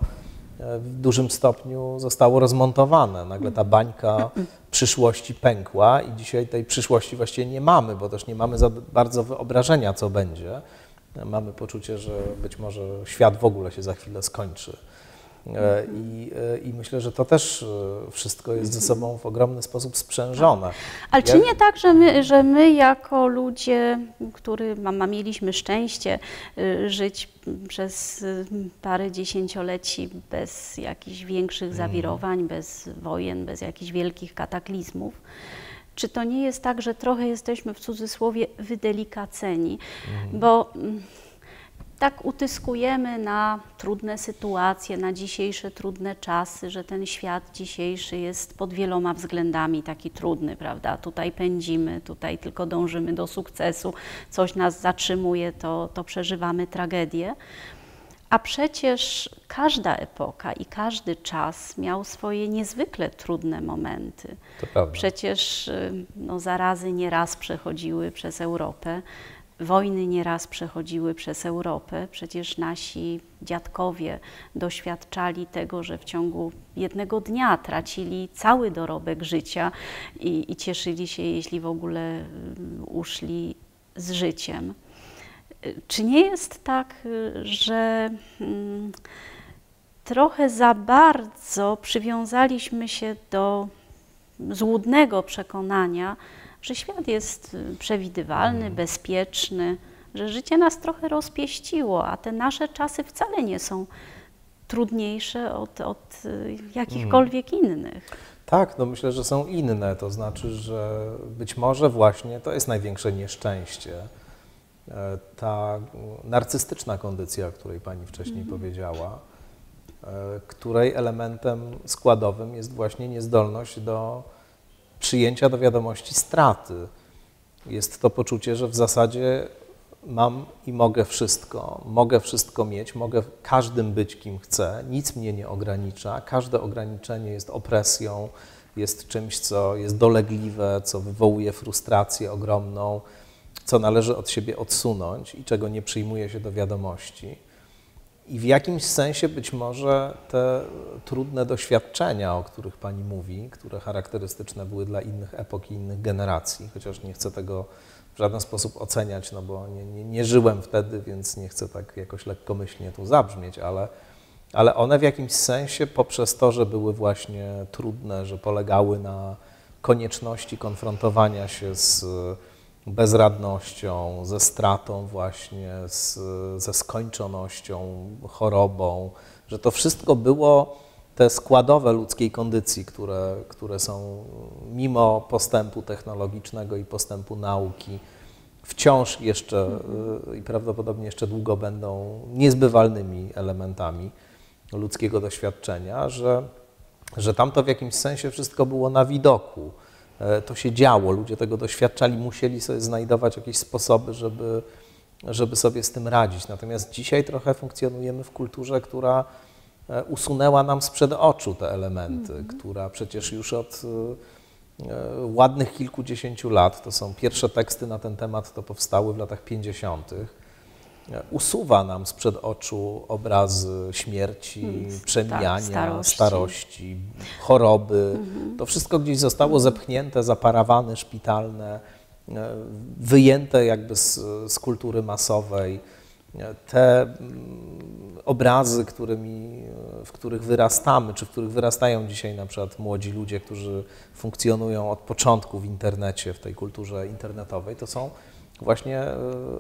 w dużym stopniu zostało rozmontowane. Nagle ta bańka przyszłości pękła i dzisiaj tej przyszłości właściwie nie mamy, bo też nie mamy za bardzo wyobrażenia, co będzie. Mamy poczucie, że być może świat w ogóle się za chwilę skończy. E, I, e, I, myślę, że to też e, wszystko jest ze sobą w ogromny sposób sprzężone. Ale czy nie tak, że my, że my jako ludzie, którzy mieliśmy szczęście żyć przez parę dziesięcioleci bez jakichś większych mhm. zawirowań, bez wojen, bez jakichś wielkich kataklizmów, czy to nie jest tak, że trochę jesteśmy w cudzysłowie wydelikaceni, mhm. bo mm, tak utyskujemy na trudne sytuacje, na dzisiejsze trudne czasy, że ten świat dzisiejszy jest pod wieloma względami taki trudny, prawda? Tutaj pędzimy, tutaj tylko dążymy do sukcesu, coś nas zatrzymuje, to, to przeżywamy tragedię. A przecież każda epoka i każdy czas miał swoje niezwykle trudne momenty. To prawda. Przecież y, no, zarazy nieraz przechodziły przez Europę. Wojny nieraz przechodziły przez Europę. Przecież nasi dziadkowie doświadczali tego, że w ciągu jednego dnia tracili cały dorobek życia i, i cieszyli się, jeśli w ogóle mm, uszli z życiem. Czy nie jest tak, że hmm, trochę za bardzo przywiązaliśmy się do złudnego przekonania, że świat jest y, przewidywalny, mhm. bezpieczny, że życie nas trochę rozpieściło, a te nasze czasy wcale nie są trudniejsze od, od y, jakichkolwiek mhm. innych. Tak, no myślę, że są inne. To znaczy, że być może właśnie to jest największe nieszczęście. E, ta narcystyczna kondycja, o której Pani wcześniej mhm. powiedziała, e, której elementem składowym jest właśnie niezdolność do przyjęcia do wiadomości straty. Jest to poczucie, że w zasadzie mam i mogę wszystko, mogę wszystko mieć, mogę każdym być kim chcę, nic mnie nie ogranicza, każde ograniczenie jest opresją, jest czymś, co jest dolegliwe, co wywołuje frustrację ogromną, co należy od siebie odsunąć i czego nie przyjmuje się do wiadomości. I w jakimś sensie być może te trudne doświadczenia, o których Pani mówi, które charakterystyczne były dla innych epok i innych generacji, chociaż nie chcę tego w żaden sposób oceniać, no bo nie, nie, nie żyłem wtedy, więc nie chcę tak jakoś lekkomyślnie tu zabrzmieć, ale, ale one w jakimś sensie poprzez to, że były właśnie trudne, że polegały na konieczności konfrontowania się z bezradnością, ze stratą właśnie, z, ze skończonością, chorobą, że to wszystko było te składowe ludzkiej kondycji, które, które są mimo postępu technologicznego i postępu nauki, wciąż jeszcze y, i prawdopodobnie jeszcze długo będą niezbywalnymi elementami ludzkiego doświadczenia, że, że tam to w jakimś sensie wszystko było na widoku. E, to się działo, ludzie tego doświadczali, musieli sobie znajdować jakieś sposoby, żeby, żeby sobie z tym radzić. Natomiast dzisiaj trochę funkcjonujemy w kulturze, która e, usunęła nam sprzed oczu te elementy, mm -hmm. która przecież już od e, ładnych kilkudziesięciu lat, to są pierwsze teksty na ten temat, to powstały w latach 50 usuwa nam sprzed oczu obrazy śmierci, hmm, przemijania, tak, starości. starości. choroby. Mhm. To wszystko gdzieś zostało zepchnięte, zaparawane, szpitalne, e, wyjęte jakby z, z kultury masowej. Te mm, obrazy, którymi, w których wyrastamy, czy w których wyrastają dzisiaj na przykład młodzi ludzie, którzy funkcjonują od początku w internecie, w tej kulturze internetowej, to są właśnie e,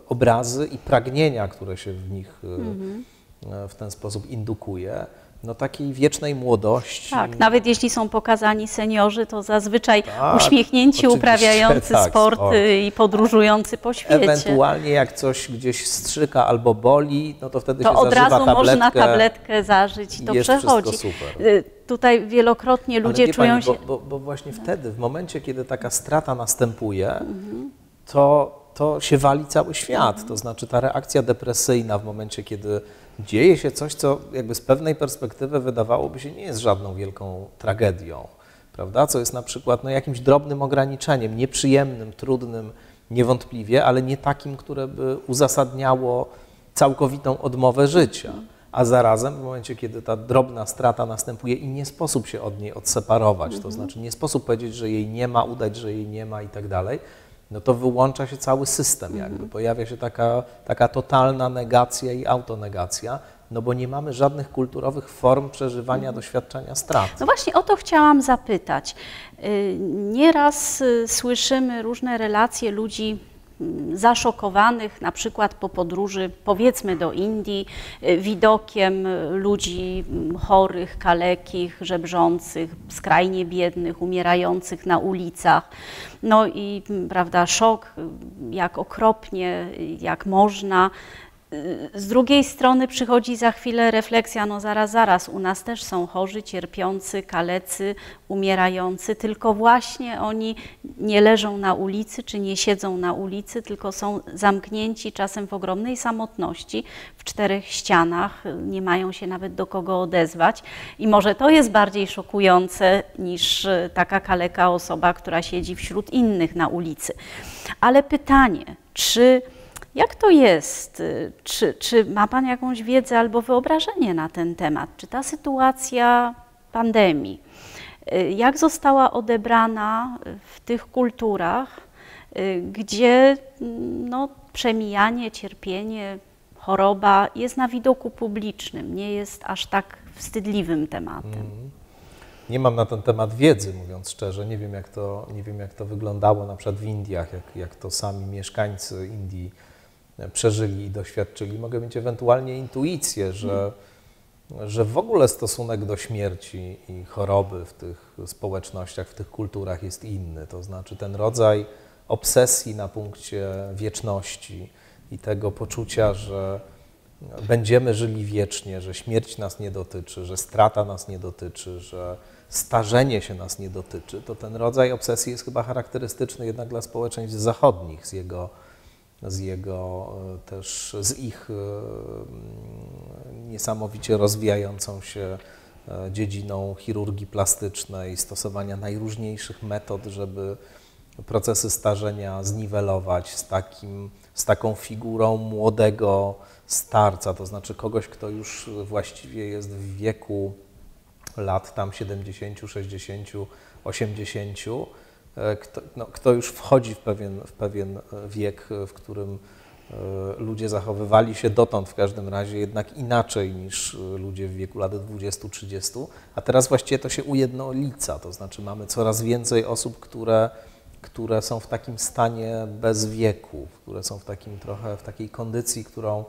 obrazy i pragnienia, które się w nich e, mhm. e, w ten sposób indukuje. No takiej wiecznej młodości. Tak, nawet jeśli są pokazani seniorzy, to zazwyczaj tak, uśmiechnięci, uprawiający tak, sport. i podróżujący po świecie. Ewentualnie jak coś gdzieś strzyka albo boli, no to wtedy to się od razu tabletkę, można tabletkę zażyć i to jest przechodzi. super. Y, tutaj wielokrotnie ludzie czują pani, się... Bo, bo, bo, właśnie wtedy, w momencie, kiedy taka strata następuje, mhm. to to się wali cały świat. To znaczy ta reakcja depresyjna w momencie, kiedy dzieje się coś, co jakby z pewnej perspektywy wydawałoby się nie jest żadną wielką tragedią, prawda? Co jest na przykład no, jakimś drobnym ograniczeniem, nieprzyjemnym, trudnym, niewątpliwie, ale nie takim, które by uzasadniało całkowitą odmowę życia. A zarazem w momencie, kiedy ta drobna strata następuje i nie sposób się od niej odseparować, to mhm. znaczy nie sposób powiedzieć, że jej nie ma, udać, że jej nie ma i tak dalej, no to wyłącza się cały system jakby. Mhm. Pojawia się taka, taka totalna negacja i autonegacja, no bo nie mamy żadnych kulturowych form przeżywania mhm. doświadczenia strat. No właśnie o to chciałam zapytać. Y, nieraz y, słyszymy różne relacje ludzi zaszokowanych na przykład po podróży powiedzmy do Indii y, widokiem ludzi mm, chorych, kalekich, żebrzących, skrajnie biednych, umierających na ulicach. No i prawda, szok, jak okropnie, jak można. Z drugiej strony przychodzi za chwilę refleksja, no zaraz, zaraz, u nas też są chorzy, cierpiący, kalecy, umierający, tylko właśnie oni nie leżą na ulicy, czy nie siedzą na ulicy, tylko są zamknięci czasem w ogromnej samotności, w czterech ścianach, nie mają się nawet do kogo odezwać. I może to jest bardziej szokujące niż taka kaleka osoba, która siedzi wśród innych na ulicy. Ale pytanie, czy jak to jest? Czy, czy ma Pan jakąś wiedzę albo wyobrażenie na ten temat? Czy ta sytuacja pandemii, y, jak została odebrana w tych kulturach, y, gdzie no, przemijanie, cierpienie, choroba jest na widoku publicznym, nie jest aż tak wstydliwym tematem? Mm. Nie mam na ten temat wiedzy, mówiąc szczerze. Nie wiem, jak to, nie wiem, jak to wyglądało na przykład w Indiach, jak, jak to sami mieszkańcy Indii przeżyli i doświadczyli. Mogę mieć ewentualnie intuicję, że, że w ogóle stosunek do śmierci i choroby w tych społecznościach, w tych kulturach jest inny. To znaczy ten rodzaj obsesji na punkcie wieczności i tego poczucia, że będziemy żyli wiecznie, że śmierć nas nie dotyczy, że strata nas nie dotyczy, że starzenie się nas nie dotyczy, to ten rodzaj obsesji jest chyba charakterystyczny jednak dla społeczeństw zachodnich z jego z jego też, z ich niesamowicie rozwijającą się dziedziną chirurgii plastycznej, stosowania najróżniejszych metod, żeby procesy starzenia zniwelować z, takim, z taką figurą młodego starca, to znaczy kogoś, kto już właściwie jest w wieku lat tam 70, 60, 80, kto, no, kto już wchodzi w pewien, w pewien wiek, w którym e, ludzie zachowywali się dotąd w każdym razie jednak inaczej niż ludzie w wieku lat 20-30, a teraz właściwie to się ujednolica, to znaczy mamy coraz więcej osób, które które są w takim stanie bez wieku, które są w takim trochę w takiej kondycji, którą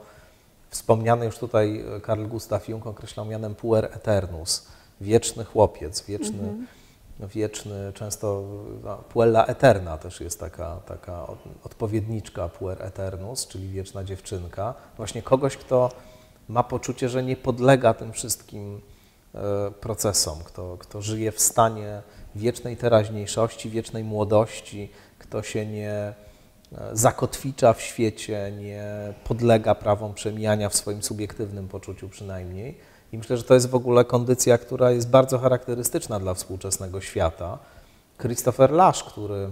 wspomniany już tutaj Karl Gustav Jung określał mianem puer eternus, wieczny chłopiec, wieczny, -hmm. Wieczny często no, puella eterna też jest taka, taka odpowiedniczka puer eternus, czyli wieczna dziewczynka. Właśnie kogoś, kto ma poczucie, że nie podlega tym wszystkim e, procesom, kto, kto żyje w stanie wiecznej teraźniejszości, wiecznej młodości, kto się nie e, zakotwicza w świecie, nie podlega prawom przemijania w swoim subiektywnym poczuciu przynajmniej. I myślę, że to jest w ogóle kondycja, która jest bardzo charakterystyczna dla współczesnego świata. Christopher Lasch, który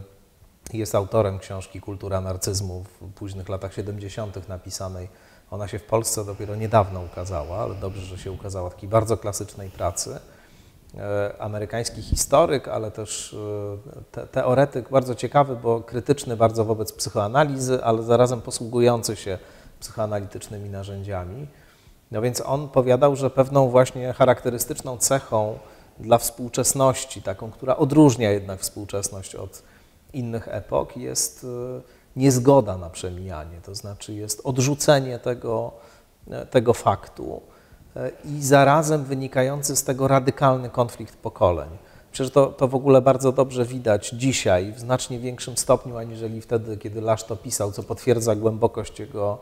jest autorem książki Kultura narcyzmu w późnych latach 70. napisanej, ona się w Polsce dopiero niedawno ukazała, ale dobrze, że się ukazała, takiej bardzo klasycznej pracy. E, amerykański historyk, ale też e, te, teoretyk bardzo ciekawy, bo krytyczny bardzo wobec psychoanalizy, ale zarazem posługujący się psychoanalitycznymi narzędziami. No więc on powiadał, że pewną właśnie charakterystyczną cechą dla współczesności, taką, która odróżnia jednak współczesność od innych epok, jest e, niezgoda na przemijanie, to znaczy jest odrzucenie tego, tego faktu i zarazem wynikający z tego radykalny konflikt pokoleń. Przecież to, to w ogóle bardzo dobrze widać dzisiaj, w znacznie większym stopniu, aniżeli wtedy, kiedy Lasz to pisał, co potwierdza głębokość jego,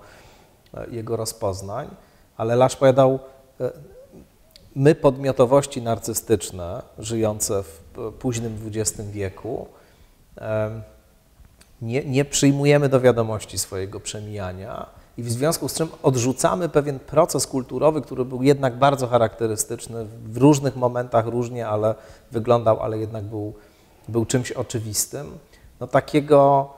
jego rozpoznań. Ale Lasz powiadał, e, my podmiotowości narcystyczne, żyjące w późnym XX wieku, nie, nie przyjmujemy do wiadomości swojego przemijania, i w związku z czym odrzucamy pewien proces kulturowy, który był jednak bardzo charakterystyczny, w różnych momentach różnie, ale wyglądał, ale jednak był, był czymś oczywistym. No takiego,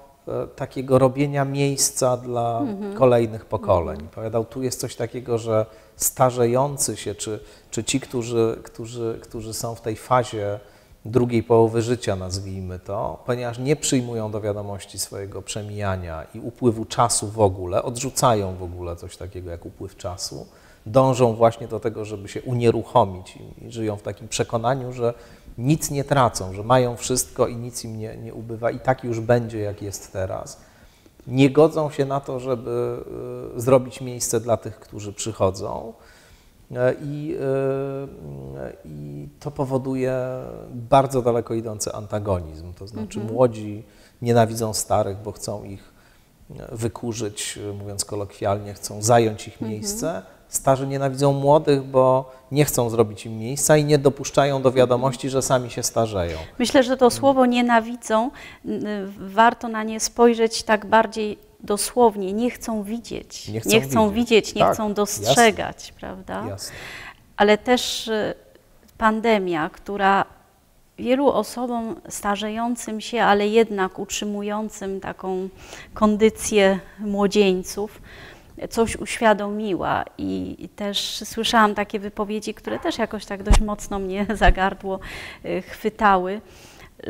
takiego robienia miejsca dla mhm. kolejnych pokoleń. Mhm. Powiadał, tu jest coś takiego, że starzejący się, czy, czy ci, którzy, którzy, którzy są w tej fazie drugiej połowy życia, nazwijmy to, ponieważ nie przyjmują do wiadomości swojego przemijania i upływu czasu w ogóle, odrzucają w ogóle coś takiego jak upływ czasu, dążą właśnie do tego, żeby się unieruchomić i żyją w takim przekonaniu, że nic nie tracą, że mają wszystko i nic im nie, nie ubywa i tak już będzie, jak jest teraz. Nie godzą się na to, żeby y, zrobić miejsce dla tych, którzy przychodzą E, I, e, I, to powoduje bardzo daleko idący antagonizm. To znaczy, mhm. młodzi nienawidzą starych, bo chcą ich e, wykurzyć, mówiąc kolokwialnie, chcą zająć ich mhm. Starzy nienawidzą młodych, bo nie chcą zrobić im miejsca i nie dopuszczają do wiadomości, że sami się starzeją. Myślę, że to słowo nienawidzą, warto na nie spojrzeć tak bardziej dosłownie nie chcą widzieć, nie chcą, nie chcą widzieć. widzieć, nie tak, chcą dostrzegać, jasne. prawda? Jasne. Ale też y, pandemia, która wielu osobom starzejącym się, ale jednak utrzymującym taką kondycję młodzieńców, coś uświadomiła i też słyszałam takie wypowiedzi, które też jakoś tak dość mocno mnie za gardło y, chwytały,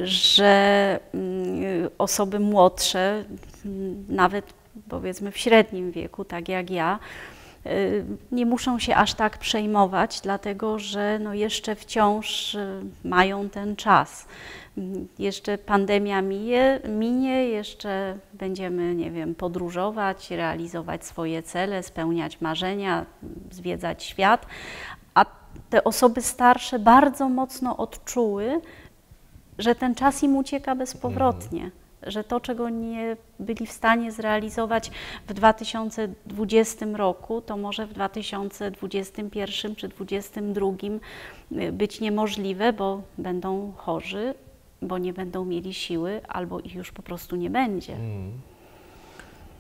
że mm, osoby młodsze, mm, nawet powiedzmy w średnim wieku, tak jak ja, y, nie muszą się aż tak przejmować, dlatego że no jeszcze wciąż y, mają ten czas. Jeszcze pandemia minie, minie, jeszcze będziemy, nie wiem, podróżować, realizować swoje cele, spełniać marzenia, zwiedzać świat, a te osoby starsze bardzo mocno odczuły, że ten czas im ucieka bezpowrotnie. Mhm. Że to, czego nie byli w stanie zrealizować w 2020 roku, to może w 2021 czy 2022 y, być niemożliwe, bo będą chorzy, bo nie będą mieli siły, albo ich już po prostu nie będzie.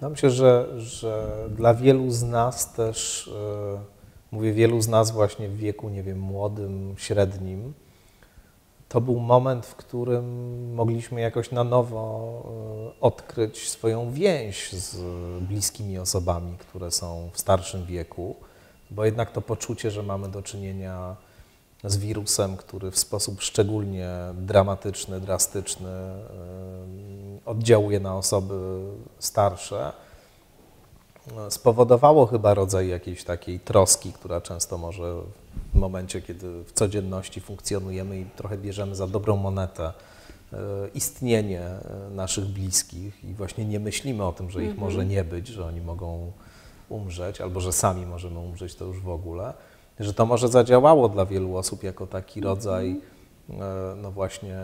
No myślę, że, że dla wielu z nas też, mówię wielu z nas właśnie w wieku, nie wiem, młodym, średnim, to był moment, w którym mogliśmy jakoś na nowo odkryć swoją więź z bliskimi osobami, które są w starszym wieku, bo jednak to poczucie, że mamy do czynienia z wirusem, który w sposób szczególnie dramatyczny, drastyczny oddziałuje na osoby starsze, spowodowało chyba rodzaj jakiejś takiej troski, która często może w momencie, kiedy w codzienności funkcjonujemy i trochę bierzemy za dobrą monetę e, istnienie e, naszych bliskich i właśnie nie myślimy o tym, że ich może nie być, że oni mogą umrzeć, albo że sami możemy umrzeć, to już w ogóle, że to może zadziałało dla wielu osób jako taki mhm. rodzaj no właśnie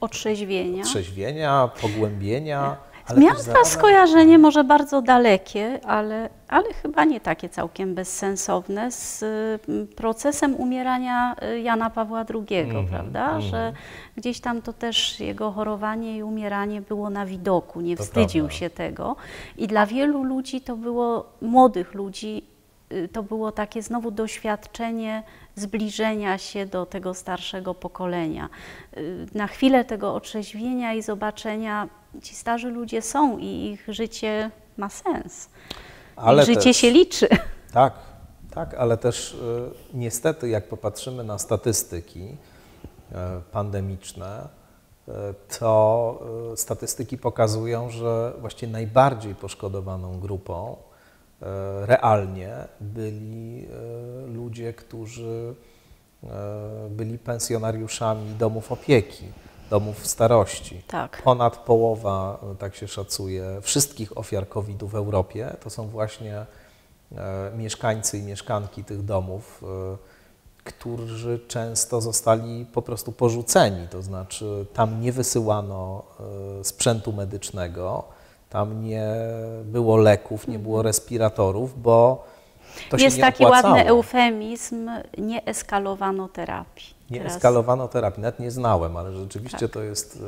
otrzeźwienia, otrzeźwienia pogłębienia. Miałam teraz skojarzenie może bardzo dalekie, ale, ale chyba nie takie całkiem bezsensowne z procesem umierania y, Jana Pawła II, mm -hmm, prawda? Mm. Że gdzieś tam to też jego chorowanie i umieranie było na widoku, nie to wstydził prawda. się tego. I dla wielu ludzi to było, młodych ludzi, to było takie znowu doświadczenie zbliżenia się do tego starszego pokolenia. Y, na chwilę tego otrzeźwienia i zobaczenia ci starzy ludzie są i ich życie ma sens. Ale ich życie też, się liczy. Tak, tak, ale też y, niestety, jak popatrzymy na statystyki y, pandemiczne, y, to statystyki pokazują, że właściwie najbardziej poszkodowaną grupą realnie byli ludzie, którzy byli pensjonariuszami domów opieki domów starości. Tak. Ponad połowa, tak się szacuje, wszystkich ofiar COVID-u w Europie to są właśnie e, mieszkańcy i mieszkanki tych domów, e, którzy często zostali po prostu porzuceni, to znaczy tam nie wysyłano e, sprzętu medycznego, tam nie było leków, nie było respiratorów, bo to Jest się nie taki opłacało. ładny eufemizm, nie eskalowano terapii. Nie Teraz... eskalowano terapii, nawet nie znałem, ale rzeczywiście tak. to, jest,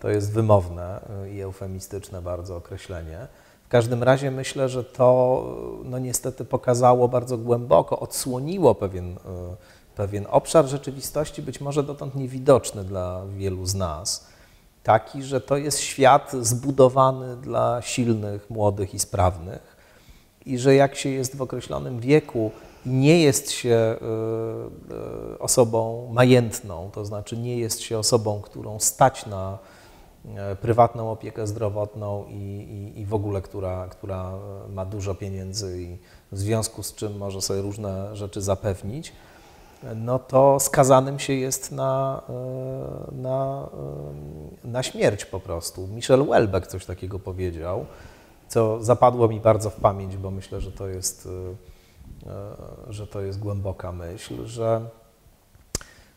to jest wymowne i eufemistyczne bardzo określenie. W każdym razie myślę, że to no niestety pokazało bardzo głęboko, odsłoniło pewien, pewien obszar rzeczywistości, być może dotąd niewidoczny dla wielu z nas. Taki, że to jest świat zbudowany dla silnych, młodych i sprawnych, i że jak się jest w określonym wieku, nie jest się e, e, osobą majętną, to znaczy nie jest się osobą, którą stać na e, prywatną opiekę zdrowotną i, i, i, w ogóle, która, która ma dużo pieniędzy i w związku z czym może sobie różne rzeczy zapewnić, no to skazanym się jest na, na, na śmierć po prostu. Michel Welbeck coś takiego powiedział, co zapadło mi bardzo w pamięć, bo myślę, że to jest E, że to jest głęboka myśl, że,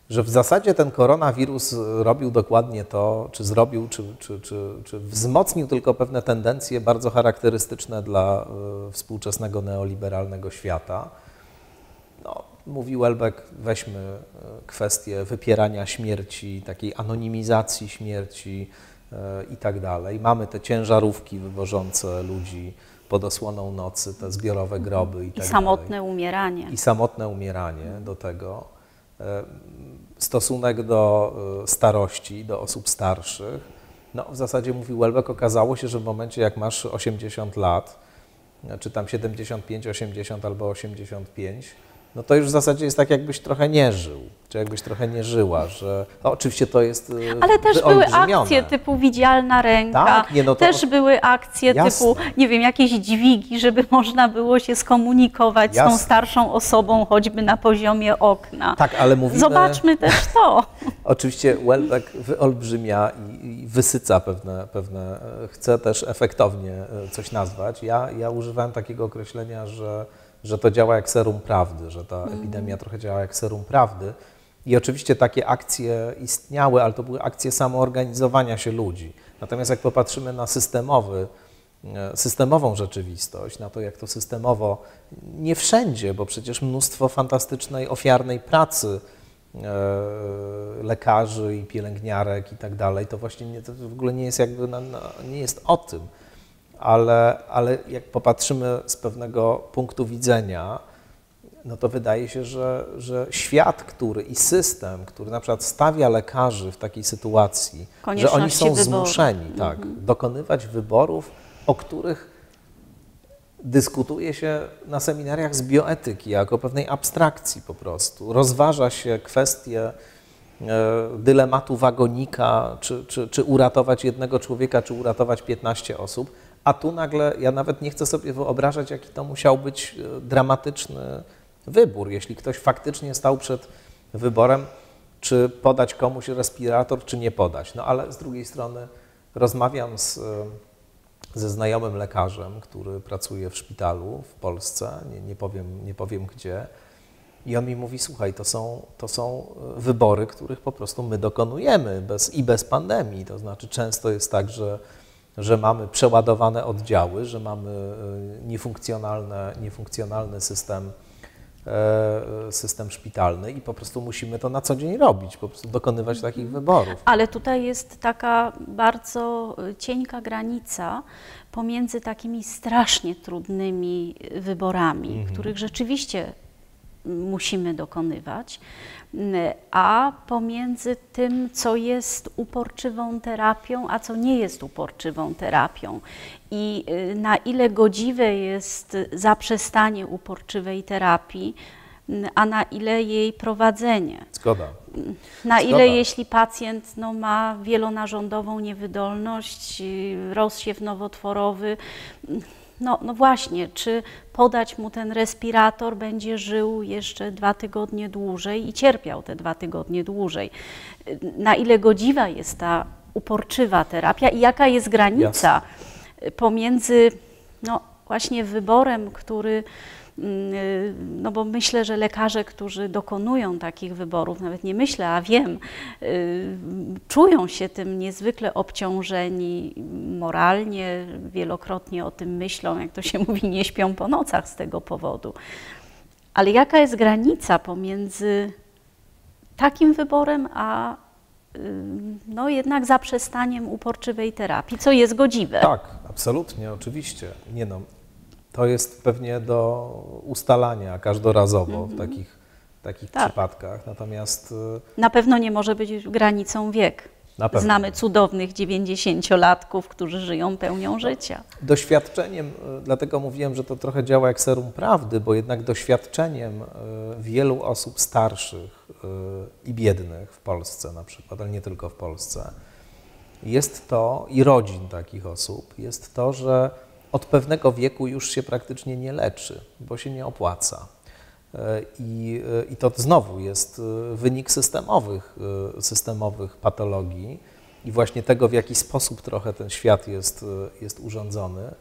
że w zasadzie ten koronawirus robił dokładnie to, czy zrobił, czy, czy, czy, czy wzmocnił tylko pewne tendencje bardzo charakterystyczne dla e, współczesnego neoliberalnego świata. No, mówi Welbeck, weźmy e, kwestię wypierania śmierci, takiej anonimizacji śmierci i tak dalej. Mamy te ciężarówki wywożące ludzi pod osłoną nocy, te zbiorowe groby i, I tak samotne dalej. umieranie. I samotne umieranie do tego. E, stosunek do e, starości, do osób starszych. No, w zasadzie, mówił Welbeck, okazało się, że w momencie, jak masz 80 lat, czy tam 75, 80 albo 85, no to już w zasadzie jest tak, jakbyś trochę nie żył, czy jakbyś trochę nie żyła, że no, oczywiście to jest y, Ale też były akcje typu widzialna ręka, tak? nie, no to... też były akcje Jasne. typu, nie wiem, jakieś dźwigi, żeby można było się skomunikować Jasne. z tą starszą osobą, choćby na poziomie okna. Tak, ale mówimy... Zobaczmy też to. Oczywiście Welbeck wyolbrzymia i, i wysyca pewne, pewne, e, chce też efektownie e, coś nazwać. Ja, ja używałem takiego określenia, że że to działa jak serum prawdy, że ta mhm. epidemia trochę działa jak serum prawdy. I oczywiście takie akcje istniały, ale to były akcje samoorganizowania się ludzi. Natomiast jak popatrzymy na systemowy, e, systemową rzeczywistość, na to, jak to systemowo, nie wszędzie, bo przecież mnóstwo fantastycznej, ofiarnej pracy e, lekarzy i pielęgniarek i tak dalej, to właśnie nie, to w ogóle nie jest jakby, nie jest o tym ale, ale jak popatrzymy z pewnego punktu widzenia, no to wydaje się, że, że świat, który i system, który na przykład stawia lekarzy w takiej sytuacji, że oni są wyboru. zmuszeni tak, mhm. dokonywać wyborów, o których dyskutuje się na seminariach z bioetyki, jako pewnej abstrakcji po prostu. Rozważa się kwestie e, dylematu wagonika, czy, czy, czy uratować jednego człowieka, czy uratować 15 osób, a tu nagle ja nawet nie chcę sobie wyobrażać, jaki to musiał być e, dramatyczny wybór, jeśli ktoś faktycznie stał przed wyborem, czy podać komuś respirator, czy nie podać. No ale z drugiej strony rozmawiam z, ze znajomym lekarzem, który pracuje w szpitalu w Polsce, nie, nie, powiem, nie powiem gdzie, i on mi mówi, słuchaj, to są, to są wybory, których po prostu my dokonujemy bez, i bez pandemii. To znaczy często jest tak, że, że mamy przeładowane oddziały, że mamy e, niefunkcjonalne, niefunkcjonalny system E, system szpitalny i po prostu musimy to na co dzień robić, po prostu dokonywać takich wyborów. Ale tutaj jest taka bardzo cienka granica pomiędzy takimi strasznie trudnymi wyborami, mhm. których rzeczywiście musimy dokonywać, a pomiędzy tym, co jest uporczywą terapią, a co nie jest uporczywą terapią. I y, na ile godziwe jest zaprzestanie uporczywej terapii, a na ile jej prowadzenie. Zgoda. Na Zgoda. ile jeśli pacjent no, ma wielonarządową niewydolność, y, rozsiew nowotworowy, no, no właśnie, czy podać mu ten respirator, będzie żył jeszcze dwa tygodnie dłużej i cierpiał te dwa tygodnie dłużej. Na ile godziwa jest ta uporczywa terapia i jaka jest granica Jasne. pomiędzy no, właśnie wyborem, który no bo myślę, że lekarze, którzy dokonują takich wyborów, nawet nie myślę, a wiem, y, czują się tym niezwykle obciążeni moralnie, wielokrotnie o tym myślą, jak to się mówi, nie śpią po nocach z tego powodu. Ale jaka jest granica pomiędzy takim wyborem, a y, no jednak zaprzestaniem uporczywej terapii, co jest godziwe? Tak, absolutnie, oczywiście. Nie no, to jest pewnie do ustalania każdorazowo mm -hmm. w mhm. takich, takich tak. przypadkach. Natomiast. Y, Na pewno nie może być granicą wiek. Znamy cudownych 90-latków, którzy żyją pełnią życia. Doświadczeniem, y, dlatego mówiłem, że to trochę działa jak serum prawdy, bo jednak doświadczeniem y, wielu osób starszych i biednych w Polsce na przykład, ale nie tylko w Polsce, jest to, i rodzin takich osób, jest to, że od pewnego wieku już się praktycznie nie leczy, bo się nie opłaca. E, I, e, I, to znowu jest e, wynik systemowych, systemowych patologii i właśnie tego, w jaki sposób trochę ten świat jest, jest urządzony,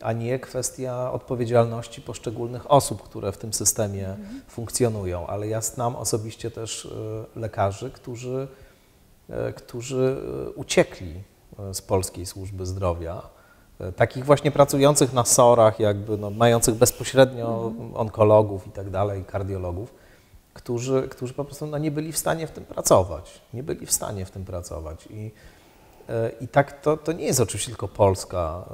a nie kwestia odpowiedzialności poszczególnych osób, które w tym systemie mhm. funkcjonują. Ale ja znam osobiście też lekarzy, którzy, którzy uciekli z polskiej służby zdrowia takich właśnie pracujących na SOR-ach, jakby no, mających bezpośrednio mhm. onkologów i tak dalej, kardiologów, którzy, którzy po prostu no, nie byli w stanie w tym pracować. Nie byli w stanie w tym pracować. I, e, i tak to, to nie jest oczywiście tylko polska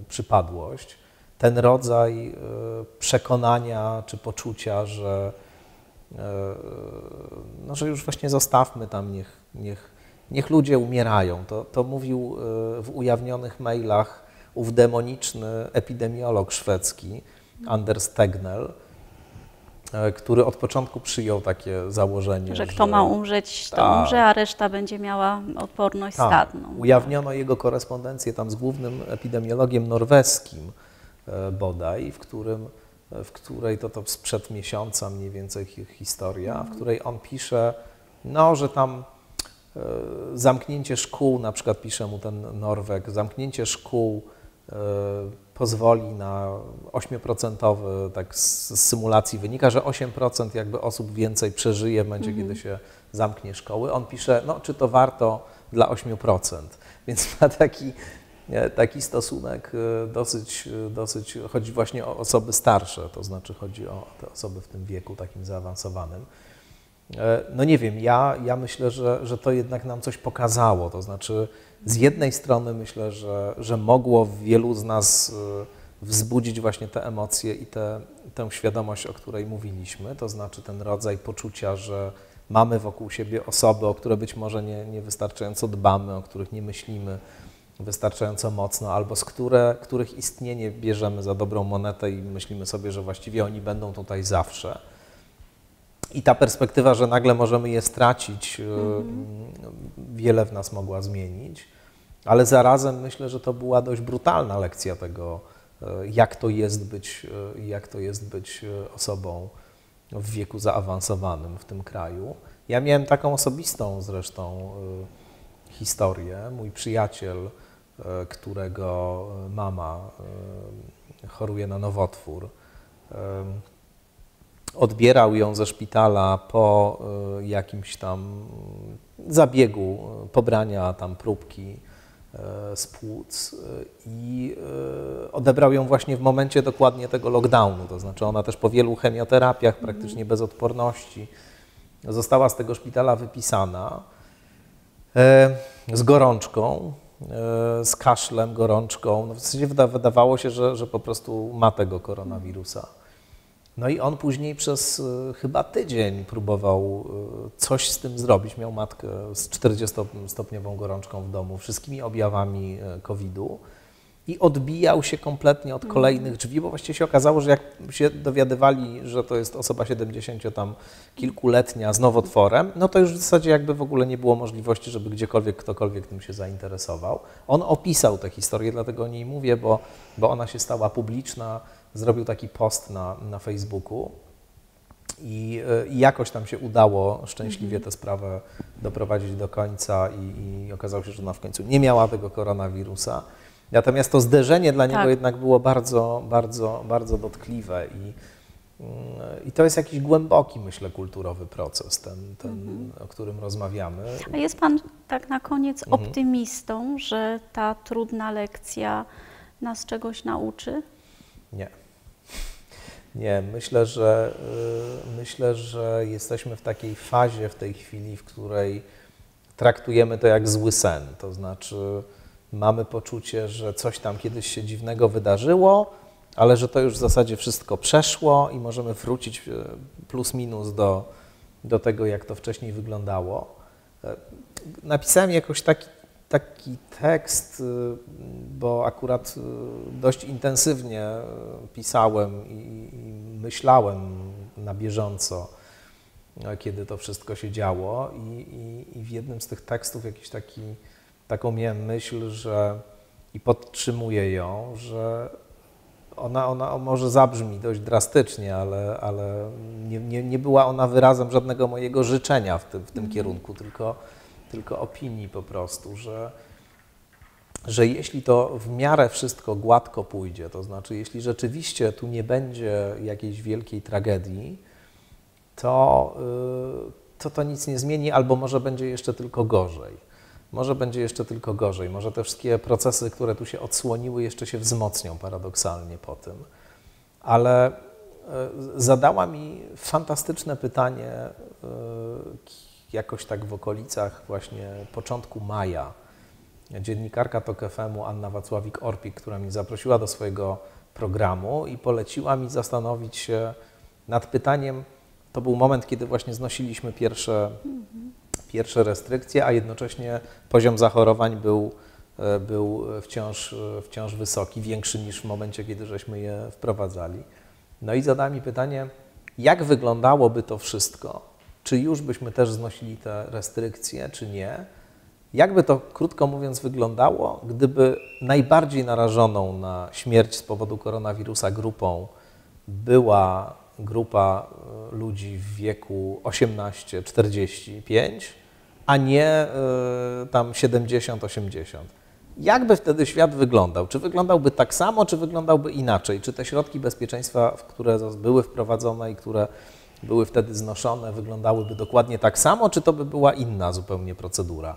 y, przypadłość. Ten rodzaj y, przekonania czy poczucia, że, y, no, że już właśnie zostawmy tam, niech, niech niech ludzie umierają. To, to mówił e, w ujawnionych mailach ów demoniczny epidemiolog szwedzki, Anders Tegnell, e, który od początku przyjął takie założenie, że, że kto ma umrzeć, to ta, umrze, a reszta będzie miała odporność ta, stadną. Ujawniono jego korespondencję tam z głównym epidemiologiem norweskim e, bodaj, w którym w której to, to sprzed miesiąca mniej więcej historia, w której on pisze, no, że tam zamknięcie szkół, na przykład pisze mu ten Norweg, zamknięcie szkół e, pozwoli na 8%, tak z symulacji wynika, że 8% jakby osób więcej przeżyje w momencie, mhm. kiedy się zamknie szkoły. On pisze, no czy to warto dla 8%, więc ma taki, taki stosunek e, dosyć, dosyć, chodzi właśnie o osoby starsze, to znaczy chodzi o te osoby w tym wieku takim zaawansowanym. E, no nie wiem, ja, ja myślę, że, że to jednak nam coś pokazało. To znaczy, z jednej strony myślę, że, że mogło wielu z nas e, wzbudzić właśnie te emocje i te, tę świadomość, o której mówiliśmy, to znaczy ten rodzaj poczucia, że mamy wokół siebie osoby, o które być może nie, nie wystarczająco dbamy, o których nie myślimy wystarczająco mocno, albo z które, których istnienie bierzemy za dobrą monetę i myślimy sobie, że właściwie oni będą tutaj zawsze. I ta perspektywa, że nagle możemy je stracić, mm wiele w nas mogła zmienić, ale zarazem myślę, że to była dość brutalna lekcja tego, e, jak to jest być, e, jak to jest być osobą w wieku zaawansowanym w tym kraju. Ja miałem taką osobistą zresztą historię. Mój przyjaciel, którego mama choruje na nowotwór, odbierał ją ze szpitala po e, jakimś tam zabiegu e, pobrania tam próbki e, z płuc i odebrał ją właśnie w momencie dokładnie tego lockdownu, to znaczy ona też po wielu chemioterapiach, mhm. praktycznie bez odporności, została z tego szpitala wypisana z gorączką, z kaszlem, gorączką. No w zasadzie wydawało się, że, że po prostu ma tego koronawirusa. No i on później przez e, chyba tydzień próbował e, coś z tym zrobić. Miał matkę z 40-stopniową gorączką w domu, wszystkimi objawami e, COVID-u i odbijał się kompletnie od kolejnych drzwi, bo właściwie się okazało, że jak się dowiadywali, że to jest osoba 70 tam kilkuletnia z nowotworem, no to już w zasadzie jakby w ogóle nie było możliwości, żeby gdziekolwiek ktokolwiek tym się zainteresował. On opisał tę historię, dlatego o niej mówię, bo, bo ona się stała publiczna zrobił taki post na, na Facebooku i, e, i jakoś tam się udało szczęśliwie mhm. tę sprawę doprowadzić do końca i, i okazało się, że ona w końcu nie miała tego koronawirusa. Natomiast to zderzenie dla niego tak. jednak było bardzo, bardzo, bardzo dotkliwe i, mm, i to jest jakiś głęboki, myślę, kulturowy proces, ten, ten mhm. o którym rozmawiamy. A jest Pan tak na koniec mhm. optymistą, że ta trudna lekcja nas czegoś nauczy? Nie. Nie, myślę, że y, myślę, że jesteśmy w takiej fazie w tej chwili, w której traktujemy to jak zły sen. To znaczy mamy poczucie, że coś tam kiedyś się dziwnego wydarzyło, ale że to już w zasadzie wszystko przeszło i możemy wrócić y, plus minus do, do tego, jak to wcześniej wyglądało. E, napisałem jakoś taki taki tekst, y, bo akurat y, dość intensywnie pisałem i, myślałem na bieżąco, e, kiedy to wszystko się działo. I, i, i w jednym z tych tekstów jakiś taki, taką miałem myśl, że i podtrzymuję ją, że ona, ona może zabrzmi dość drastycznie, ale, ale nie, nie, nie była ona wyrazem żadnego mojego życzenia w tym, w tym mm. kierunku, tylko tylko opinii po prostu, że, że jeśli to w miarę wszystko gładko pójdzie, to znaczy jeśli rzeczywiście tu nie będzie jakiejś wielkiej tragedii, to y, to, to nic nie zmieni, albo może będzie jeszcze tylko gorzej. Może będzie jeszcze tylko gorzej. Może te wszystkie procesy, które tu się odsłoniły, jeszcze się wzmocnią paradoksalnie po tym. Ale y, zadała mi fantastyczne pytanie y, jakoś tak w okolicach właśnie początku maja dziennikarka TOK FM-u Anna Wacławik-Orpik, która mnie zaprosiła do swojego programu i poleciła mi zastanowić się nad pytaniem, to był moment, kiedy właśnie znosiliśmy pierwsze, pierwsze restrykcje, a jednocześnie poziom zachorowań był, e, był wciąż, wciąż wysoki, większy niż w momencie, kiedy żeśmy je wprowadzali. No i zadała mi pytanie, jak wyglądałoby to wszystko, czy już byśmy też znosili te restrykcje, czy nie. Jakby to, krótko mówiąc, wyglądało, gdyby najbardziej narażoną na śmierć z powodu koronawirusa grupą była grupa e, ludzi w wieku 18-45, a nie y, tam 70-80. Jakby wtedy świat wyglądał? Czy wyglądałby tak samo, czy wyglądałby inaczej? Czy te środki bezpieczeństwa, które były wprowadzone i które były wtedy znoszone, wyglądałyby dokładnie tak samo, czy to by była inna zupełnie procedura?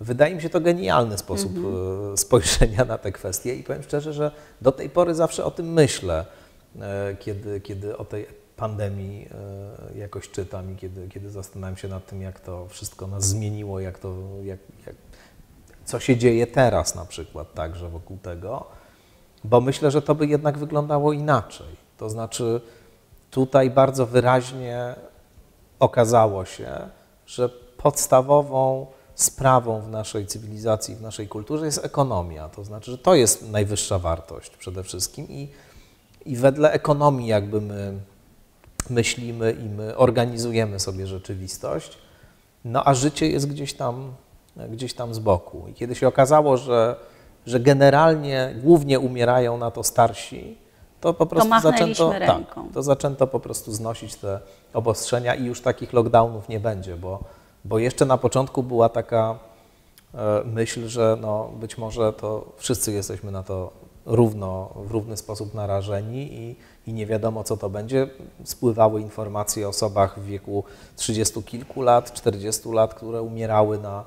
Wydaje mi się to genialny sposób mhm. spojrzenia na tę kwestię i powiem szczerze, że do tej pory zawsze o tym myślę, e, kiedy, kiedy o tej pandemii e, jakoś czytam i kiedy, kiedy zastanawiam się nad tym, jak to wszystko nas zmieniło, jak to, jak, jak, co się dzieje teraz na przykład także wokół tego, bo myślę, że to by jednak wyglądało inaczej. To znaczy tutaj bardzo wyraźnie okazało się, że podstawową sprawą w naszej cywilizacji, w naszej kulturze jest ekonomia. To znaczy, że to jest najwyższa wartość przede wszystkim i, i wedle ekonomii jakby my myślimy i my organizujemy sobie rzeczywistość, no a życie jest gdzieś tam, gdzieś tam z boku. I kiedy się okazało, że, że generalnie głównie umierają na to starsi, to po prostu to zaczęto, ręką. tak, to zaczęto po prostu znosić te obostrzenia i już takich lockdownów nie będzie, bo, bo jeszcze na początku była taka e, myśl, że no być może to wszyscy jesteśmy na to równo, w równy sposób narażeni i, i nie wiadomo, co to będzie. Spływały informacje o osobach w wieku 30 kilku lat, 40 lat, które umierały na.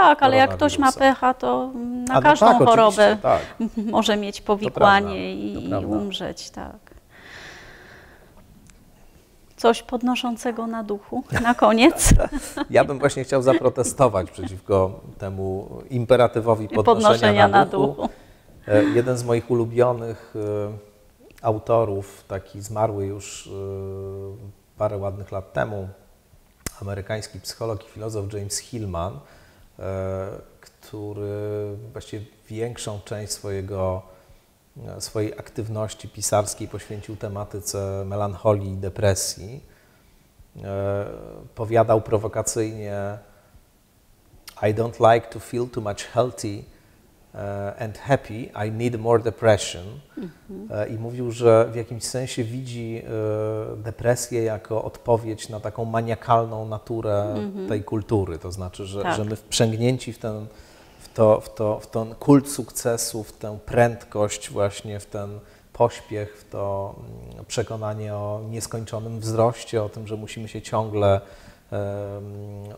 Tak, ale jak ktoś ma pecha, to na A no każdą tak, chorobę tak. może mieć powikłanie i, i umrzeć, tak. Coś podnoszącego na duchu na koniec. Ja bym właśnie chciał zaprotestować przeciwko temu imperatywowi podnoszenia, podnoszenia na, duchu. na duchu. E, jeden z moich ulubionych e, autorów, taki zmarły już e, parę ładnych lat temu, amerykański psycholog i filozof James Hillman, który właściwie większą część swojego, swojej aktywności pisarskiej poświęcił tematyce melancholii i depresji. Powiadał prowokacyjnie: I don't like to feel too much healthy and happy, I need more depression. Mhm. I mówił, że w jakimś sensie widzi uh, depresję jako odpowiedź na taką maniakalną naturę mhm. tej kultury. To znaczy, że, tak. że my wprzęgnięci w ten, w, to, w, to, w ten kult sukcesu, w tę prędkość, właśnie w ten pośpiech, w to mm, przekonanie o nieskończonym wzroście, o tym, że musimy się ciągle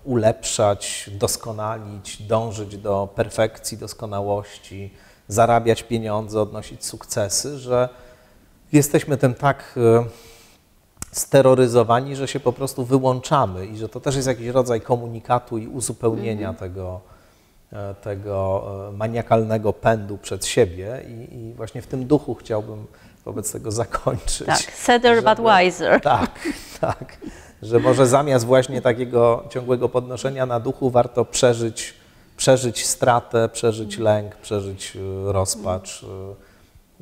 ulepszać, doskonalić, dążyć do perfekcji, doskonałości, zarabiać pieniądze, odnosić sukcesy, że jesteśmy tym tak e, steroryzowani, że się po prostu wyłączamy i że to też jest jakiś rodzaj komunikatu i uzupełnienia mm -hmm. tego, e, tego e, maniakalnego pędu przed siebie I, i, właśnie w tym duchu chciałbym wobec tego zakończyć. Tak, sadder but wiser. Tak, tak że może zamiast właśnie takiego ciągłego podnoszenia na duchu warto przeżyć, przeżyć stratę, przeżyć lęk, przeżyć e, rozpacz, e,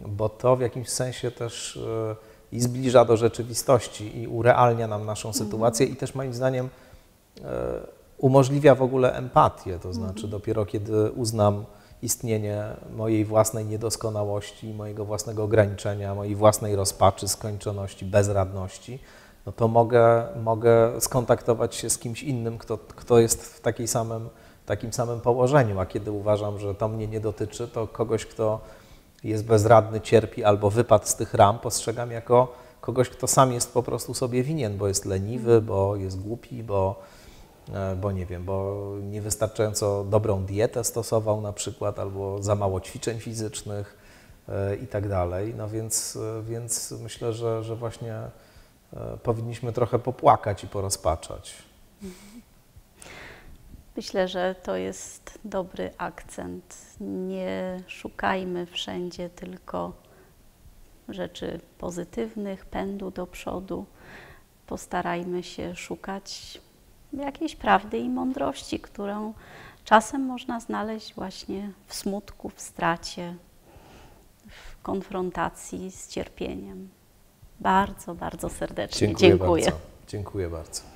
bo to w jakimś sensie też e, i zbliża do rzeczywistości i urealnia nam naszą sytuację i też moim zdaniem umożliwia w ogóle empatię, to znaczy dopiero kiedy uznam istnienie mojej własnej niedoskonałości, mojego własnego ograniczenia, mojej własnej rozpaczy, skończoności, bezradności, no to mogę, mogę skontaktować się z kimś innym, kto, kto jest w takiej samym, takim samym położeniu, a kiedy uważam, że to mnie nie dotyczy, to kogoś, kto jest bezradny, cierpi albo wypadł z tych ram, postrzegam jako kogoś, kto sam jest po prostu sobie winien, bo jest leniwy, bo jest głupi, bo, e, bo nie wiem, bo niewystarczająco dobrą dietę stosował na przykład, albo za mało ćwiczeń fizycznych e, i tak dalej. No więc, e, więc myślę, że, że właśnie powinniśmy trochę popłakać i porozpaczać. Myślę, że to jest dobry akcent. Nie szukajmy wszędzie tylko rzeczy pozytywnych, pędu do przodu. Postarajmy się szukać jakiejś prawdy i mądrości, którą czasem można znaleźć właśnie w smutku, w stracie, w konfrontacji z cierpieniem bardzo, bardzo serdecznie dziękuję. Dziękuję bardzo. Dziękuję bardzo.